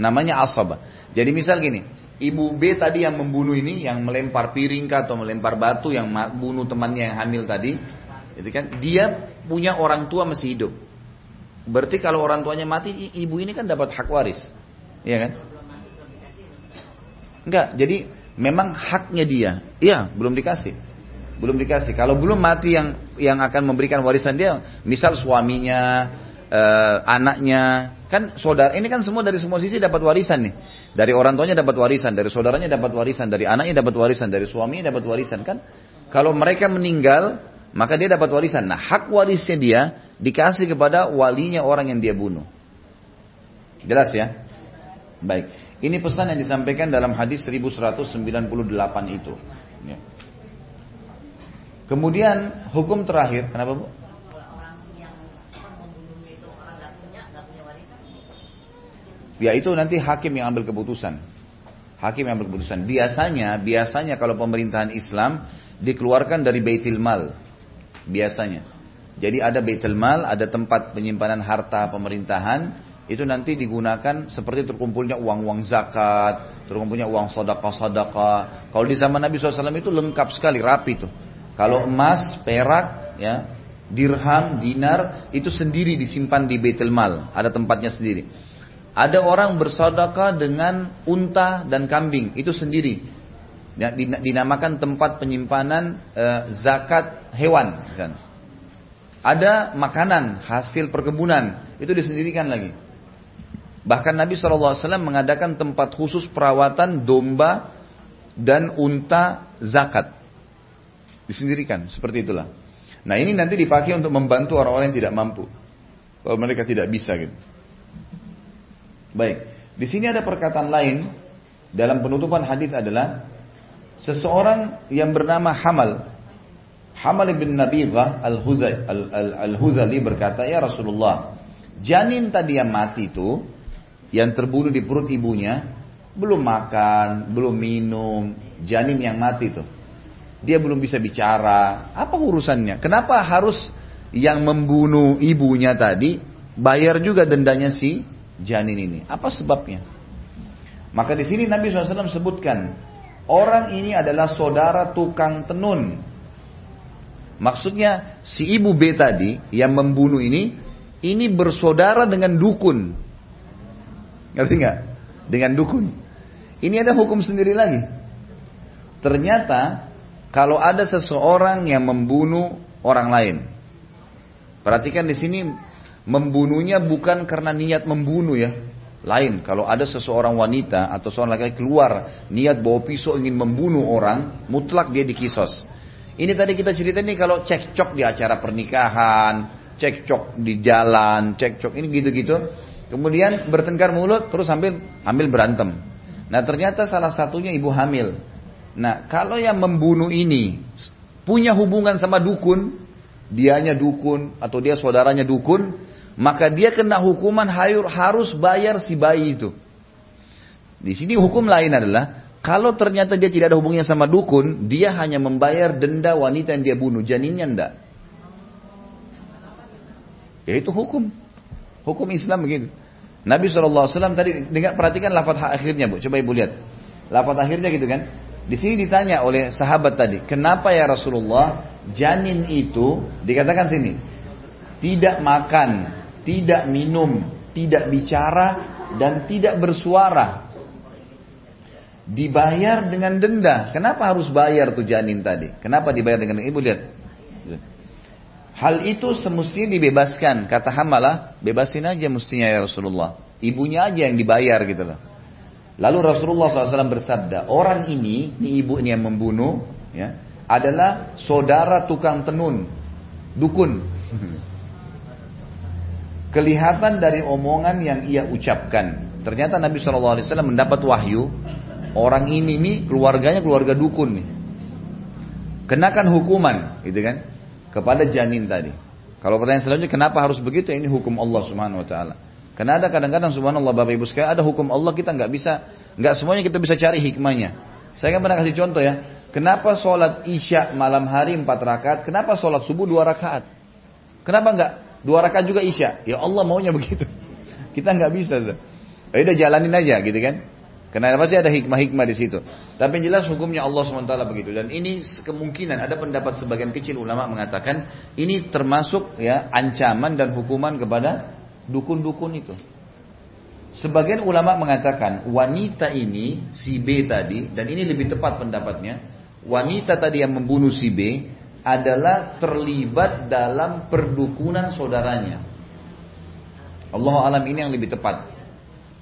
Namanya asabah. Jadi misal gini, ibu B tadi yang membunuh ini, yang melempar piring atau melempar batu, yang bunuh temannya yang hamil tadi, itu kan dia punya orang tua masih hidup. Berarti kalau orang tuanya mati, ibu ini kan dapat hak waris, iya kan? Enggak, jadi memang haknya dia. Iya, belum dikasih. Belum dikasih. Kalau belum mati yang yang akan memberikan warisan dia, misal suaminya, eh, anaknya, kan saudara ini kan semua dari semua sisi dapat warisan nih. Dari orang tuanya dapat warisan, dari saudaranya dapat warisan, dari anaknya dapat warisan, dari suaminya dapat warisan kan. Kalau mereka meninggal, maka dia dapat warisan. Nah, hak warisnya dia dikasih kepada walinya orang yang dia bunuh. Jelas ya? Baik. Ini pesan yang disampaikan dalam hadis 1198 itu. Ya. Kemudian hukum terakhir, kenapa bu? Ya itu nanti hakim yang ambil keputusan. Hakim yang ambil keputusan. Biasanya, biasanya kalau pemerintahan Islam dikeluarkan dari Baitul Mal biasanya. Jadi ada Baitul Mal, ada tempat penyimpanan harta pemerintahan, itu nanti digunakan seperti terkumpulnya uang-uang zakat, terkumpulnya uang sedekah-sedekah. Kalau di zaman Nabi SAW itu lengkap sekali, rapi tuh. Kalau emas, perak, ya, dirham, dinar, itu sendiri disimpan di Baitul Mal, ada tempatnya sendiri. Ada orang bersedekah dengan unta dan kambing, itu sendiri Ya, dinamakan tempat penyimpanan e, zakat hewan misalnya. Ada makanan hasil perkebunan itu disendirikan lagi. Bahkan Nabi SAW mengadakan tempat khusus perawatan domba dan unta zakat. Disendirikan, seperti itulah. Nah ini nanti dipakai untuk membantu orang-orang yang tidak mampu. Kalau mereka tidak bisa gitu. Baik, di sini ada perkataan lain dalam penutupan hadis adalah seseorang yang bernama Hamal Hamal bin Nabigha Al-Huzali berkata, Ya Rasulullah, janin tadi yang mati itu, yang terbunuh di perut ibunya, belum makan, belum minum, janin yang mati itu. Dia belum bisa bicara, apa urusannya? Kenapa harus yang membunuh ibunya tadi bayar juga dendanya si janin ini? Apa sebabnya? Maka di sini Nabi SAW sebutkan Orang ini adalah saudara tukang tenun. Maksudnya si ibu B tadi yang membunuh ini, ini bersaudara dengan dukun. Ngerti nggak? Dengan dukun. Ini ada hukum sendiri lagi. Ternyata kalau ada seseorang yang membunuh orang lain, perhatikan di sini membunuhnya bukan karena niat membunuh ya, lain, kalau ada seseorang wanita atau seorang laki-laki keluar niat bawa pisau ingin membunuh orang, mutlak dia dikisos. Ini tadi kita cerita ini kalau cekcok di acara pernikahan, cekcok di jalan, cekcok ini gitu-gitu. Kemudian bertengkar mulut terus sambil ambil berantem. Nah ternyata salah satunya ibu hamil. Nah kalau yang membunuh ini punya hubungan sama dukun, dianya dukun atau dia saudaranya dukun, maka dia kena hukuman harus bayar si bayi itu. Di sini hukum lain adalah kalau ternyata dia tidak ada hubungannya sama dukun, dia hanya membayar denda wanita yang dia bunuh, janinnya ndak. Ya itu hukum. Hukum Islam begitu. Nabi SAW tadi dengar perhatikan lafaz akhirnya bu, coba ibu lihat. Lafaz akhirnya gitu kan. Di sini ditanya oleh sahabat tadi, kenapa ya Rasulullah janin itu dikatakan sini tidak makan, tidak minum, tidak bicara dan tidak bersuara. Dibayar dengan denda. Kenapa harus bayar tuh janin tadi? Kenapa dibayar dengan ibu lihat? Hal itu semestinya dibebaskan. Kata Hamalah, bebasin aja mestinya ya Rasulullah. Ibunya aja yang dibayar gitu loh. Lalu Rasulullah SAW bersabda, orang ini, ini ibu ini yang membunuh, ya, adalah saudara tukang tenun, dukun. [laughs] Kelihatan dari omongan yang ia ucapkan. Ternyata Nabi SAW mendapat wahyu, orang ini nih keluarganya keluarga dukun nih. Kenakan hukuman, gitu kan, kepada janin tadi. Kalau pertanyaan selanjutnya, kenapa harus begitu? Ini hukum Allah Subhanahu Wa Taala. Karena ada kadang-kadang subhanallah Bapak Ibu sekalian ada hukum Allah kita nggak bisa nggak semuanya kita bisa cari hikmahnya. Saya kan pernah kasih contoh ya. Kenapa sholat isya malam hari empat rakaat? Kenapa sholat subuh dua rakaat? Kenapa nggak dua rakaat juga isya? Ya Allah maunya [laughs] begitu. Kita nggak bisa. Ya udah jalanin aja gitu kan. Karena pasti ada hikmah-hikmah di situ. Tapi yang jelas hukumnya Allah SWT begitu. Dan ini kemungkinan ada pendapat sebagian kecil ulama mengatakan ini termasuk ya ancaman dan hukuman kepada dukun-dukun itu. Sebagian ulama mengatakan wanita ini si B tadi dan ini lebih tepat pendapatnya. Wanita tadi yang membunuh si B adalah terlibat dalam perdukunan saudaranya. Allah alam ini yang lebih tepat.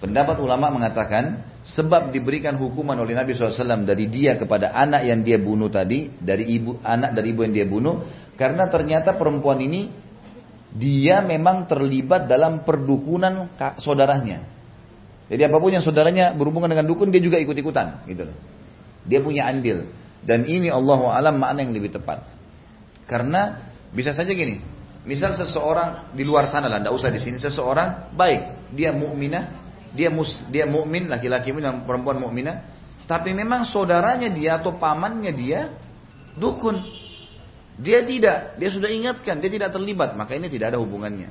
Pendapat ulama mengatakan sebab diberikan hukuman oleh Nabi SAW dari dia kepada anak yang dia bunuh tadi, dari ibu anak dari ibu yang dia bunuh, karena ternyata perempuan ini dia memang terlibat dalam perdukunan saudaranya. Jadi apa pun yang saudaranya berhubungan dengan dukun dia juga ikut-ikutan gitu Dia punya andil dan ini Allah alam makna yang lebih tepat. Karena bisa saja gini, misal seseorang di luar sana lah, tidak usah di sini seseorang baik, dia mukminah, dia mus, dia mukmin laki-laki dan perempuan mukminah, tapi memang saudaranya dia atau pamannya dia dukun. Dia tidak, dia sudah ingatkan, dia tidak terlibat, maka ini tidak ada hubungannya.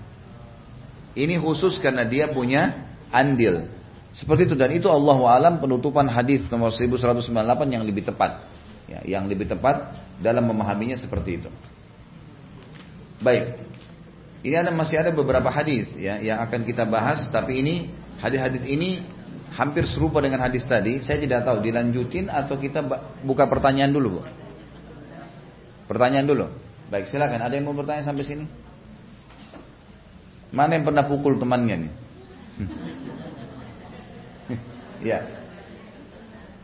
Ini khusus karena dia punya andil. Seperti itu dan itu Allah alam penutupan hadis nomor 1198 yang lebih tepat. Ya, yang lebih tepat dalam memahaminya seperti itu. Baik. Ini ada masih ada beberapa hadis ya yang akan kita bahas tapi ini hadis-hadis ini hampir serupa dengan hadis tadi. Saya tidak tahu dilanjutin atau kita buka pertanyaan dulu, Bu. Pertanyaan dulu. Baik, silakan. Ada yang mau bertanya sampai sini? Mana yang pernah pukul temannya nih? [laughs] ya.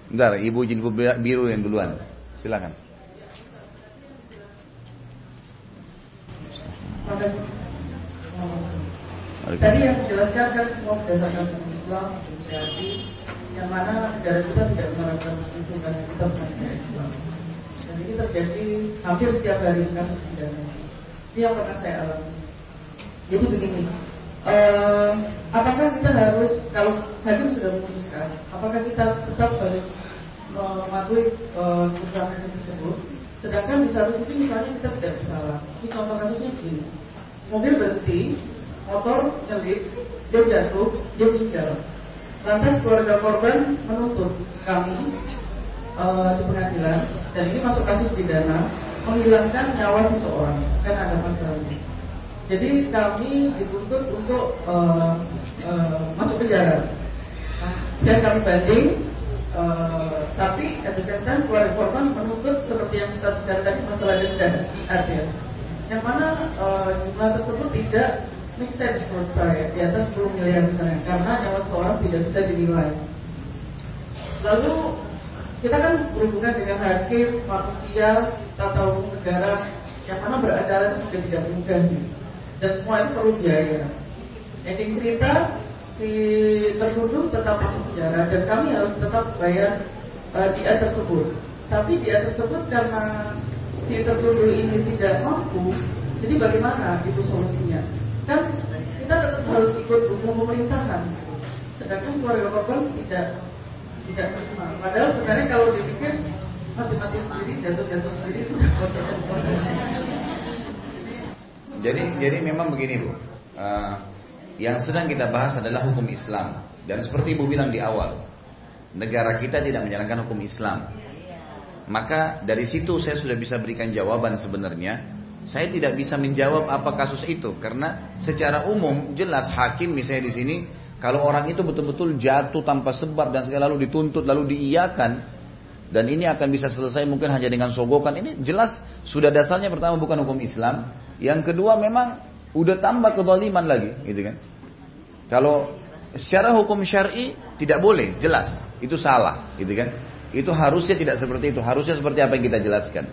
Bentar, ibu jilbab biru yang duluan. Silakan. Tadi yang dijelaskan kan semua berdasarkan Islam, demokrasi, yang mana negara kita tidak menerapkan itu karena kita bukan Islam ini terjadi hampir setiap hari pidana. Ini yang pernah saya alami. Jadi begini, uh, apakah kita harus kalau hakim sudah memutuskan, apakah kita tetap harus mematuhi uh, putusan hakim tersebut? Sedangkan di satu sisi misalnya kita tidak bersalah. Ini contoh kasusnya begini, mobil berhenti, motor nyelip, dia jatuh, dia meninggal. Lantas keluarga korban menuntut kami uh, di pengadilan dan ini masuk kasus pidana menghilangkan nyawa seseorang kan ada masalahnya. Jadi kami dituntut untuk uh, uh, masuk penjara dan kami banding. Uh, tapi at the same keluarga korban menuntut seperti yang kita bicara tadi masalah denda artinya yang mana uh, jumlah tersebut tidak make sense saya di atas 10 miliar misalnya karena nyawa seseorang tidak bisa dinilai lalu kita kan berhubungan dengan hakim, manusia, tata hukum negara yang mana beracara itu sudah tidak mudah dan semua itu perlu biaya. Ending cerita si tertuduh tetap masuk penjara dan kami harus tetap bayar uh, dia tersebut. Tapi dia tersebut karena si tertuduh ini tidak mampu, jadi bagaimana itu solusinya? Kan kita tetap harus ikut hukum pemerintahan. Sedangkan keluarga korban tidak tidak terima. Padahal sebenarnya kalau dipikir mati-mati sendiri, jatuh-jatuh sendiri itu [laughs] jadi jadi memang begini bu, uh, Yang sedang kita bahas adalah hukum Islam. Dan seperti ibu bilang di awal, negara kita tidak menjalankan hukum Islam. Maka dari situ saya sudah bisa berikan jawaban sebenarnya. Saya tidak bisa menjawab apa kasus itu karena secara umum jelas hakim misalnya di sini kalau orang itu betul-betul jatuh tanpa sebab dan segala lalu dituntut lalu diiyakan dan ini akan bisa selesai mungkin hanya dengan sogokan ini jelas sudah dasarnya pertama bukan hukum Islam yang kedua memang udah tambah kezaliman lagi gitu kan kalau secara hukum syar'i tidak boleh jelas itu salah gitu kan itu harusnya tidak seperti itu. Harusnya seperti apa yang kita jelaskan.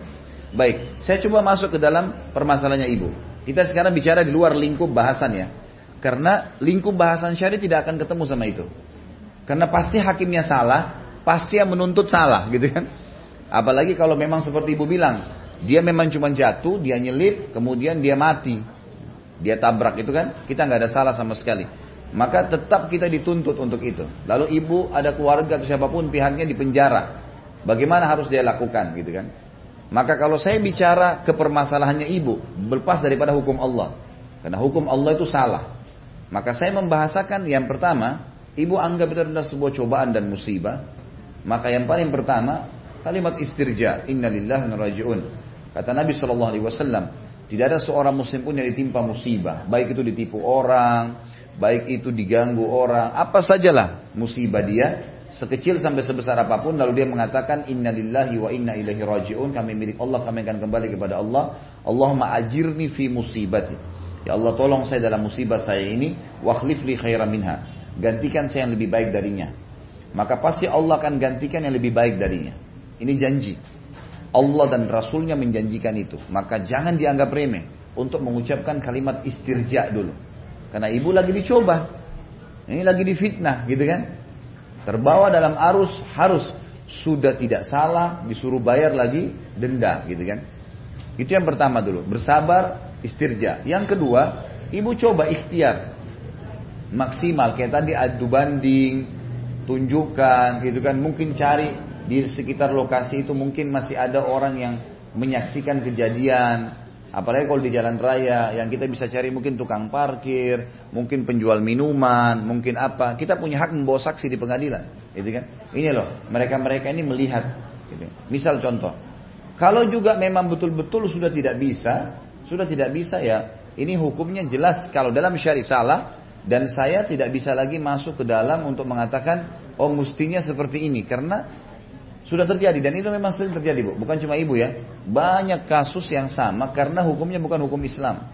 Baik, saya coba masuk ke dalam permasalahannya ibu. Kita sekarang bicara di luar lingkup bahasan ya. Karena lingkup bahasan syari tidak akan ketemu sama itu. Karena pasti hakimnya salah, pasti yang menuntut salah gitu kan. Apalagi kalau memang seperti ibu bilang, dia memang cuma jatuh, dia nyelip, kemudian dia mati. Dia tabrak itu kan, kita nggak ada salah sama sekali maka tetap kita dituntut untuk itu. Lalu ibu ada keluarga atau siapa pun pihaknya di penjara. Bagaimana harus dia lakukan gitu kan? Maka kalau saya bicara ke permasalahannya ibu, berpas daripada hukum Allah. Karena hukum Allah itu salah. Maka saya membahasakan yang pertama, ibu anggap itu adalah sebuah cobaan dan musibah. Maka yang paling pertama, kalimat istirja, innalillahi rajiun. Kata Nabi Shallallahu Alaihi Wasallam, tidak ada seorang muslim pun yang ditimpa musibah, baik itu ditipu orang, baik itu diganggu orang, apa sajalah musibah dia, sekecil sampai sebesar apa pun, lalu dia mengatakan innalillahi wa inna ilaihi rajiun, kami milik Allah, kami akan kembali kepada Allah. Allahumma ajirni fi musibati. Ya Allah tolong saya dalam musibah saya ini, wa li khairan minha. Gantikan saya yang lebih baik darinya. Maka pasti Allah akan gantikan yang lebih baik darinya. Ini janji. Allah dan Rasulnya menjanjikan itu. Maka jangan dianggap remeh untuk mengucapkan kalimat istirja dulu. Karena ibu lagi dicoba. Ini lagi difitnah gitu kan. Terbawa dalam arus harus sudah tidak salah disuruh bayar lagi denda gitu kan. Itu yang pertama dulu, bersabar, istirja. Yang kedua, ibu coba ikhtiar. Maksimal kayak tadi adu banding, tunjukkan gitu kan, mungkin cari di sekitar lokasi itu mungkin masih ada orang yang menyaksikan kejadian, Apalagi kalau di jalan raya yang kita bisa cari mungkin tukang parkir, mungkin penjual minuman, mungkin apa. Kita punya hak membawa saksi di pengadilan, gitu kan? Ini loh, mereka-mereka ini melihat. Gitu. Misal contoh, kalau juga memang betul-betul sudah tidak bisa, sudah tidak bisa ya, ini hukumnya jelas kalau dalam syari salah dan saya tidak bisa lagi masuk ke dalam untuk mengatakan oh mestinya seperti ini karena sudah terjadi dan itu memang sering terjadi bu. Bukan cuma ibu ya. Banyak kasus yang sama karena hukumnya bukan hukum Islam.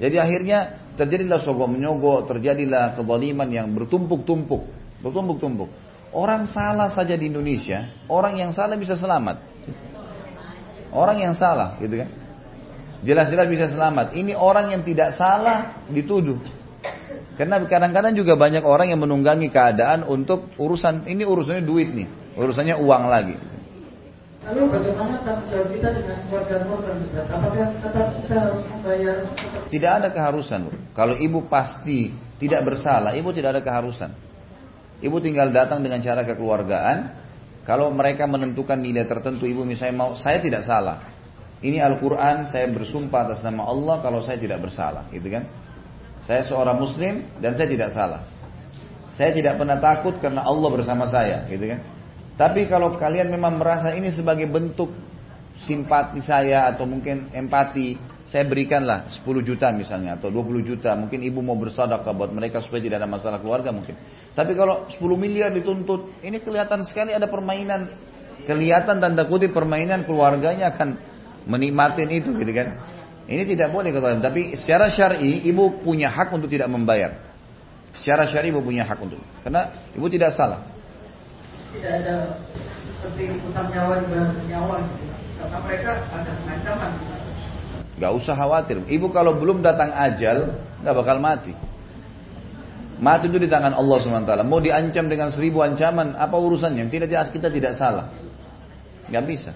Jadi akhirnya terjadilah sogok menyogok, terjadilah kezaliman yang bertumpuk-tumpuk. Bertumpuk-tumpuk. Orang salah saja di Indonesia, orang yang salah bisa selamat. Orang yang salah gitu kan. Jelas-jelas bisa selamat. Ini orang yang tidak salah dituduh. Karena kadang-kadang juga banyak orang yang menunggangi keadaan untuk urusan ini urusannya duit nih. Urusannya uang lagi. Lalu bagaimana tanggung jawab kita dengan keluarga korban Apakah tetap kita harus membayar? Tidak ada keharusan. Kalau ibu pasti tidak bersalah, ibu tidak ada keharusan. Ibu tinggal datang dengan cara kekeluargaan. Kalau mereka menentukan nilai tertentu, ibu misalnya mau, saya tidak salah. Ini Al-Quran, saya bersumpah atas nama Allah kalau saya tidak bersalah. Gitu kan? Saya seorang muslim dan saya tidak salah. Saya tidak pernah takut karena Allah bersama saya. Gitu kan? Tapi kalau kalian memang merasa ini sebagai bentuk simpati saya atau mungkin empati, saya berikanlah 10 juta misalnya atau 20 juta. Mungkin ibu mau bersedekah buat mereka supaya tidak ada masalah keluarga mungkin. Tapi kalau 10 miliar dituntut, ini kelihatan sekali ada permainan. Kelihatan tanda kutip permainan keluarganya akan menikmatin itu gitu kan. Ini tidak boleh kata tapi secara syar'i ibu punya hak untuk tidak membayar. Secara syar'i ibu punya hak untuk. Karena ibu tidak salah tidak ada seperti utang nyawa di nyawa gitu. Karena mereka ada ancaman. Gak usah khawatir. Ibu kalau belum datang ajal, gak bakal mati. Mati itu di tangan Allah SWT. Mau diancam dengan seribu ancaman, apa urusannya? Tidak kita tidak salah. Gak bisa.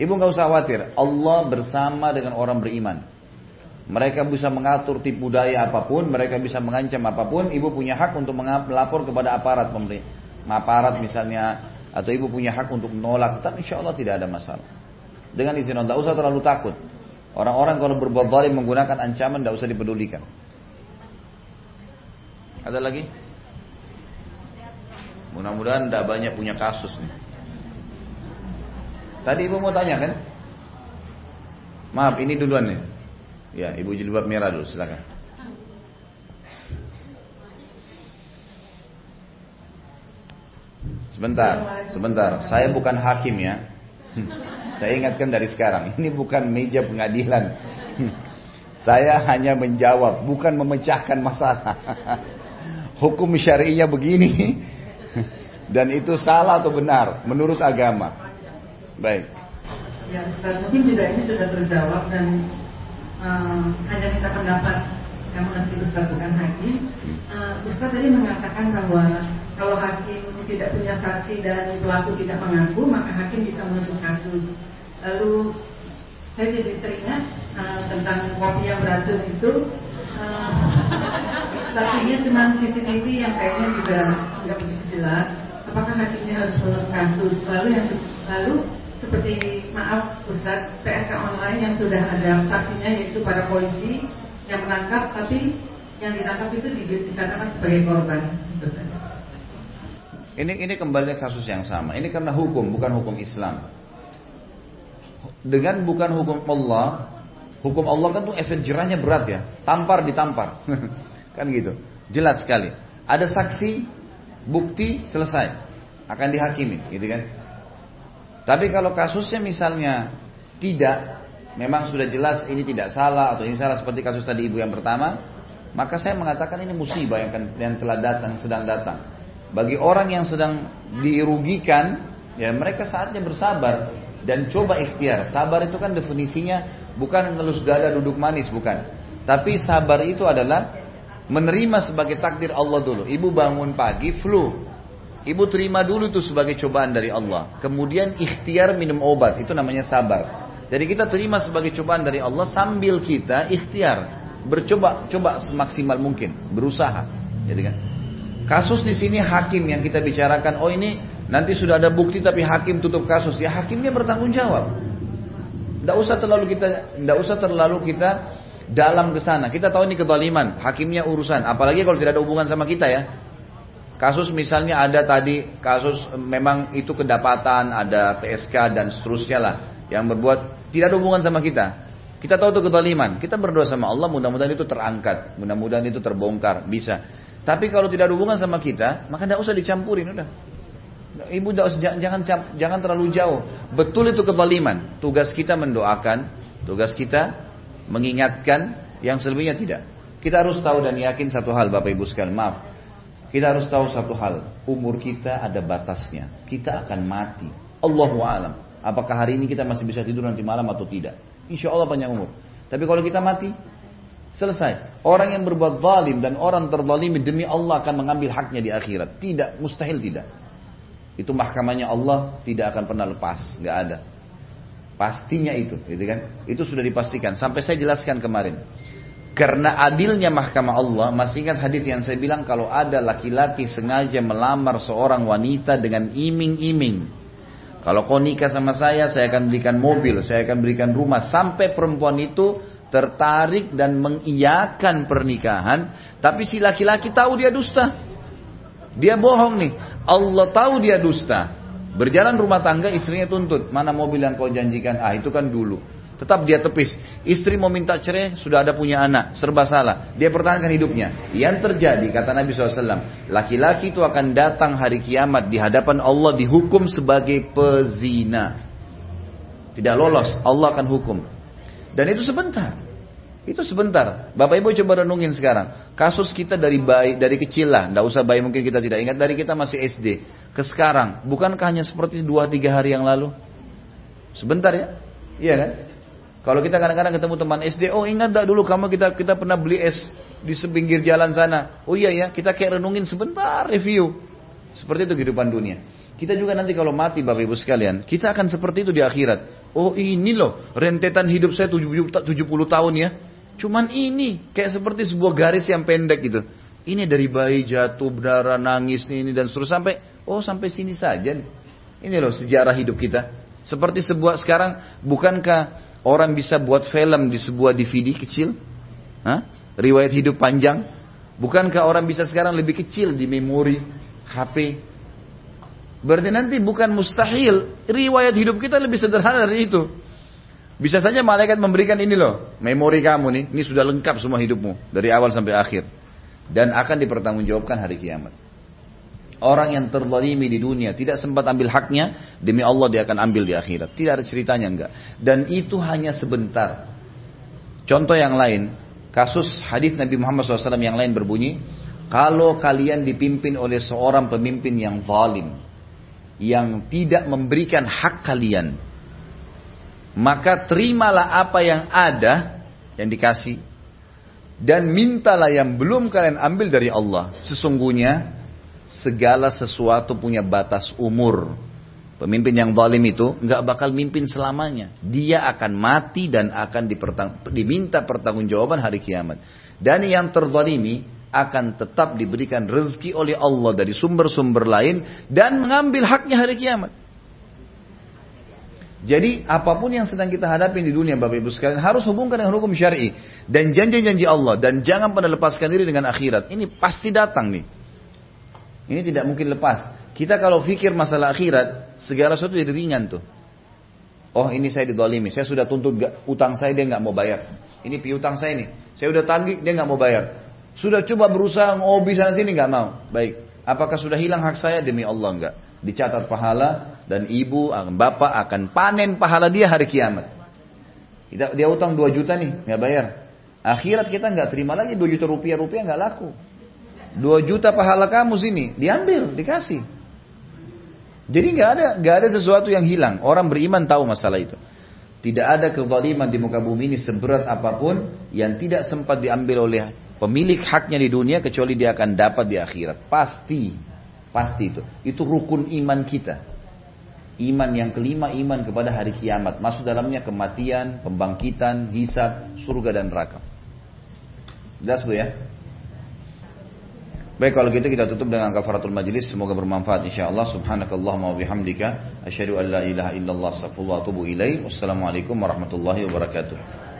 Ibu gak usah khawatir. Allah bersama dengan orang beriman. Mereka bisa mengatur tipu daya apa pun, mereka bisa mengancam apa pun. Ibu punya hak untuk melapor kepada aparat pemerintah aparat misalnya atau ibu punya hak untuk menolak, tapi insya Allah tidak ada masalah. Dengan izin Allah, tidak usah terlalu takut. Orang-orang kalau berbuat zalim menggunakan ancaman tidak usah dipedulikan. Ada lagi? Mudah-mudahan tidak banyak punya kasus nih. Tadi ibu mau tanya kan? Maaf, ini duluan nih. Ya, ibu jilbab merah dulu, silakan. Sebentar, sebentar. Saya bukan hakim ya. [laughs] Saya ingatkan dari sekarang, [laughs] ini bukan meja pengadilan. [laughs] Saya hanya menjawab, bukan memecahkan masalah. [laughs] Hukum syari'inya begini, dan itu salah atau benar menurut agama. Baik. Ya Ustaz, mungkin juga ini sudah terjawab dan uh, hanya minta pendapat yang mengerti Ustaz bukan hakim. Uh, Ustaz tadi mengatakan bahwa kalau hakim tidak punya saksi dan pelaku tidak mengaku, maka hakim bisa menutup kasus. Lalu saya jadi teringat uh, tentang kopi yang beracun itu. Uh, saksinya cuma CCTV yang kayaknya juga tidak begitu jelas. Apakah hakimnya harus menutup kasus? Lalu yang lalu seperti maaf Ustaz PSK online yang sudah ada saksinya yaitu para polisi yang menangkap tapi yang ditangkap itu dikatakan sebagai korban. Ini ini kembali kasus yang sama. Ini karena hukum bukan hukum Islam. Dengan bukan hukum Allah, hukum Allah kan tuh efek jerahnya berat ya, tampar ditampar, [laughs] kan gitu. Jelas sekali. Ada saksi, bukti selesai, akan dihakimi, gitu kan? Tapi kalau kasusnya misalnya tidak, memang sudah jelas ini tidak salah atau ini salah seperti kasus tadi ibu yang pertama, maka saya mengatakan ini musibah yang, yang telah datang, sedang datang. Bagi orang yang sedang dirugikan, ya mereka saatnya bersabar dan coba ikhtiar. Sabar itu kan definisinya bukan ngelus dada duduk manis, bukan. Tapi sabar itu adalah menerima sebagai takdir Allah dulu. Ibu bangun pagi flu, Ibu terima dulu itu sebagai cobaan dari Allah. Kemudian ikhtiar minum obat, itu namanya sabar. Jadi kita terima sebagai cobaan dari Allah sambil kita ikhtiar. Bercoba, coba semaksimal mungkin, berusaha. Jadi kan? Kasus di sini hakim yang kita bicarakan, oh ini nanti sudah ada bukti tapi hakim tutup kasus. Ya hakimnya bertanggung jawab. Tidak usah terlalu kita, tidak usah terlalu kita dalam ke sana. Kita tahu ini kezaliman, hakimnya urusan. Apalagi kalau tidak ada hubungan sama kita ya. Kasus misalnya ada tadi kasus memang itu kedapatan, ada PSK dan seterusnya lah yang berbuat tidak ada hubungan sama kita. Kita tahu itu kezaliman. Kita berdoa sama Allah mudah-mudahan itu terangkat, mudah-mudahan itu terbongkar, bisa. Tapi kalau tidak ada hubungan sama kita, maka tidak usah dicampurin udah. Ibu jangan jangan terlalu jauh. Betul itu kezaliman. Tugas kita mendoakan, tugas kita mengingatkan, yang selebihnya tidak. Kita harus tahu dan yakin satu hal Bapak Ibu sekalian, maaf. Kita harus tahu satu hal, umur kita ada batasnya. Kita akan mati. Allahu alam. Apakah hari ini kita masih bisa tidur nanti malam atau tidak? Insya Allah panjang umur. Tapi kalau kita mati, selesai. Orang yang berbuat zalim dan orang terzalimi demi Allah akan mengambil haknya di akhirat. Tidak, mustahil tidak. Itu mahkamahnya Allah tidak akan pernah lepas, nggak ada. Pastinya itu, gitu kan? Itu sudah dipastikan. Sampai saya jelaskan kemarin. Karena adilnya mahkamah Allah, masih ingat hadis yang saya bilang kalau ada laki-laki sengaja melamar seorang wanita dengan iming-iming. Kalau kau nikah sama saya, saya akan berikan mobil, saya akan berikan rumah. Sampai perempuan itu tertarik dan mengiyakan pernikahan. Tapi si laki-laki tahu dia dusta. Dia bohong nih. Allah tahu dia dusta. Berjalan rumah tangga istrinya tuntut. Mana mobil yang kau janjikan? Ah itu kan dulu. Tetap dia tepis. Istri mau minta cerai, sudah ada punya anak. Serba salah. Dia pertahankan hidupnya. Yang terjadi, kata Nabi SAW. Laki-laki itu akan datang hari kiamat di hadapan Allah dihukum sebagai pezina. Tidak lolos, Allah akan hukum. Dan itu sebentar. Itu sebentar. Bapak Ibu coba renungin sekarang. Kasus kita dari bayi, dari kecil lah. Tidak usah bayi mungkin kita tidak ingat. Dari kita masih SD. Ke sekarang. Bukankah hanya seperti dua tiga hari yang lalu? Sebentar ya. Iya kan? Kalau kita kadang-kadang ketemu teman SD, oh ingat tak dulu kamu kita kita pernah beli es di sepinggir jalan sana. Oh iya ya, kita kayak renungin sebentar review. Seperti itu kehidupan dunia. Kita juga nanti kalau mati Bapak Ibu sekalian, kita akan seperti itu di akhirat. Oh ini loh, rentetan hidup saya 70 tahun ya. Cuman ini, kayak seperti sebuah garis yang pendek gitu. Ini dari bayi jatuh, berdarah, nangis, ini dan seterusnya sampai, oh sampai sini saja. Ini loh sejarah hidup kita. Seperti sebuah sekarang, bukankah Orang bisa buat film di sebuah DVD kecil? Hah? Riwayat hidup panjang? Bukankah orang bisa sekarang lebih kecil di memori HP? Berarti nanti bukan mustahil riwayat hidup kita lebih sederhana dari itu. Bisa saja malaikat memberikan ini loh, memori kamu nih, ini sudah lengkap semua hidupmu dari awal sampai akhir dan akan dipertanggungjawabkan hari kiamat. Orang yang terzalimi di dunia tidak sempat ambil haknya, demi Allah dia akan ambil di akhirat. Tidak ada ceritanya enggak. Dan itu hanya sebentar. Contoh yang lain, kasus hadis Nabi Muhammad SAW yang lain berbunyi, kalau kalian dipimpin oleh seorang pemimpin yang zalim, yang tidak memberikan hak kalian, maka terimalah apa yang ada yang dikasih dan mintalah yang belum kalian ambil dari Allah. Sesungguhnya segala sesuatu punya batas umur. Pemimpin yang zalim itu nggak bakal mimpin selamanya. Dia akan mati dan akan dipertang diminta pertanggungjawaban hari kiamat. Dan yang terzalimi akan tetap diberikan rezeki oleh Allah dari sumber-sumber lain dan mengambil haknya hari kiamat. Jadi apa pun yang sedang kita hadapi di dunia Bapak Ibu sekalian harus hubungkan dengan hukum syar'i dan janji-janji Allah dan jangan pernah lepaskan diri dengan akhirat. Ini pasti datang nih. Ini tidak mungkin lepas. Kita kalau pikir masalah akhirat, segala sesuatu jadi ringan tuh. Oh ini saya didolimi, saya sudah tuntut utang saya dia nggak mau bayar. Ini piutang saya nih, saya udah tagih dia nggak mau bayar. Sudah coba berusaha ngobi sana sini nggak mau. Baik, apakah sudah hilang hak saya demi Allah nggak? Dicatat pahala dan ibu, bapak akan panen pahala dia hari kiamat. Dia utang 2 juta nih, nggak bayar. Akhirat kita nggak terima lagi 2 juta rupiah rupiah nggak laku. Dua juta pahala kamu sini, diambil, dikasih. Jadi nggak ada nggak ada sesuatu yang hilang. Orang beriman tahu masalah itu. Tidak ada kezaliman di muka bumi ini seberat apa pun yang tidak sempat diambil oleh pemilik haknya di dunia kecuali dia akan dapat di akhirat. Pasti, pasti itu. Itu rukun iman kita. Iman yang kelima, iman kepada hari kiamat. Masuk dalamnya kematian, pembangkitan, hisab, surga dan neraka. Jelas bu ya? Baik kalau gitu kita tutup dengan kafaratul majlis. Semoga bermanfaat insyaallah. Subhanakallahumma wa bihamdika asyhadu an la ilaha illallah wa atubu ilaik wassalamualaikum warahmatullahi wabarakatuh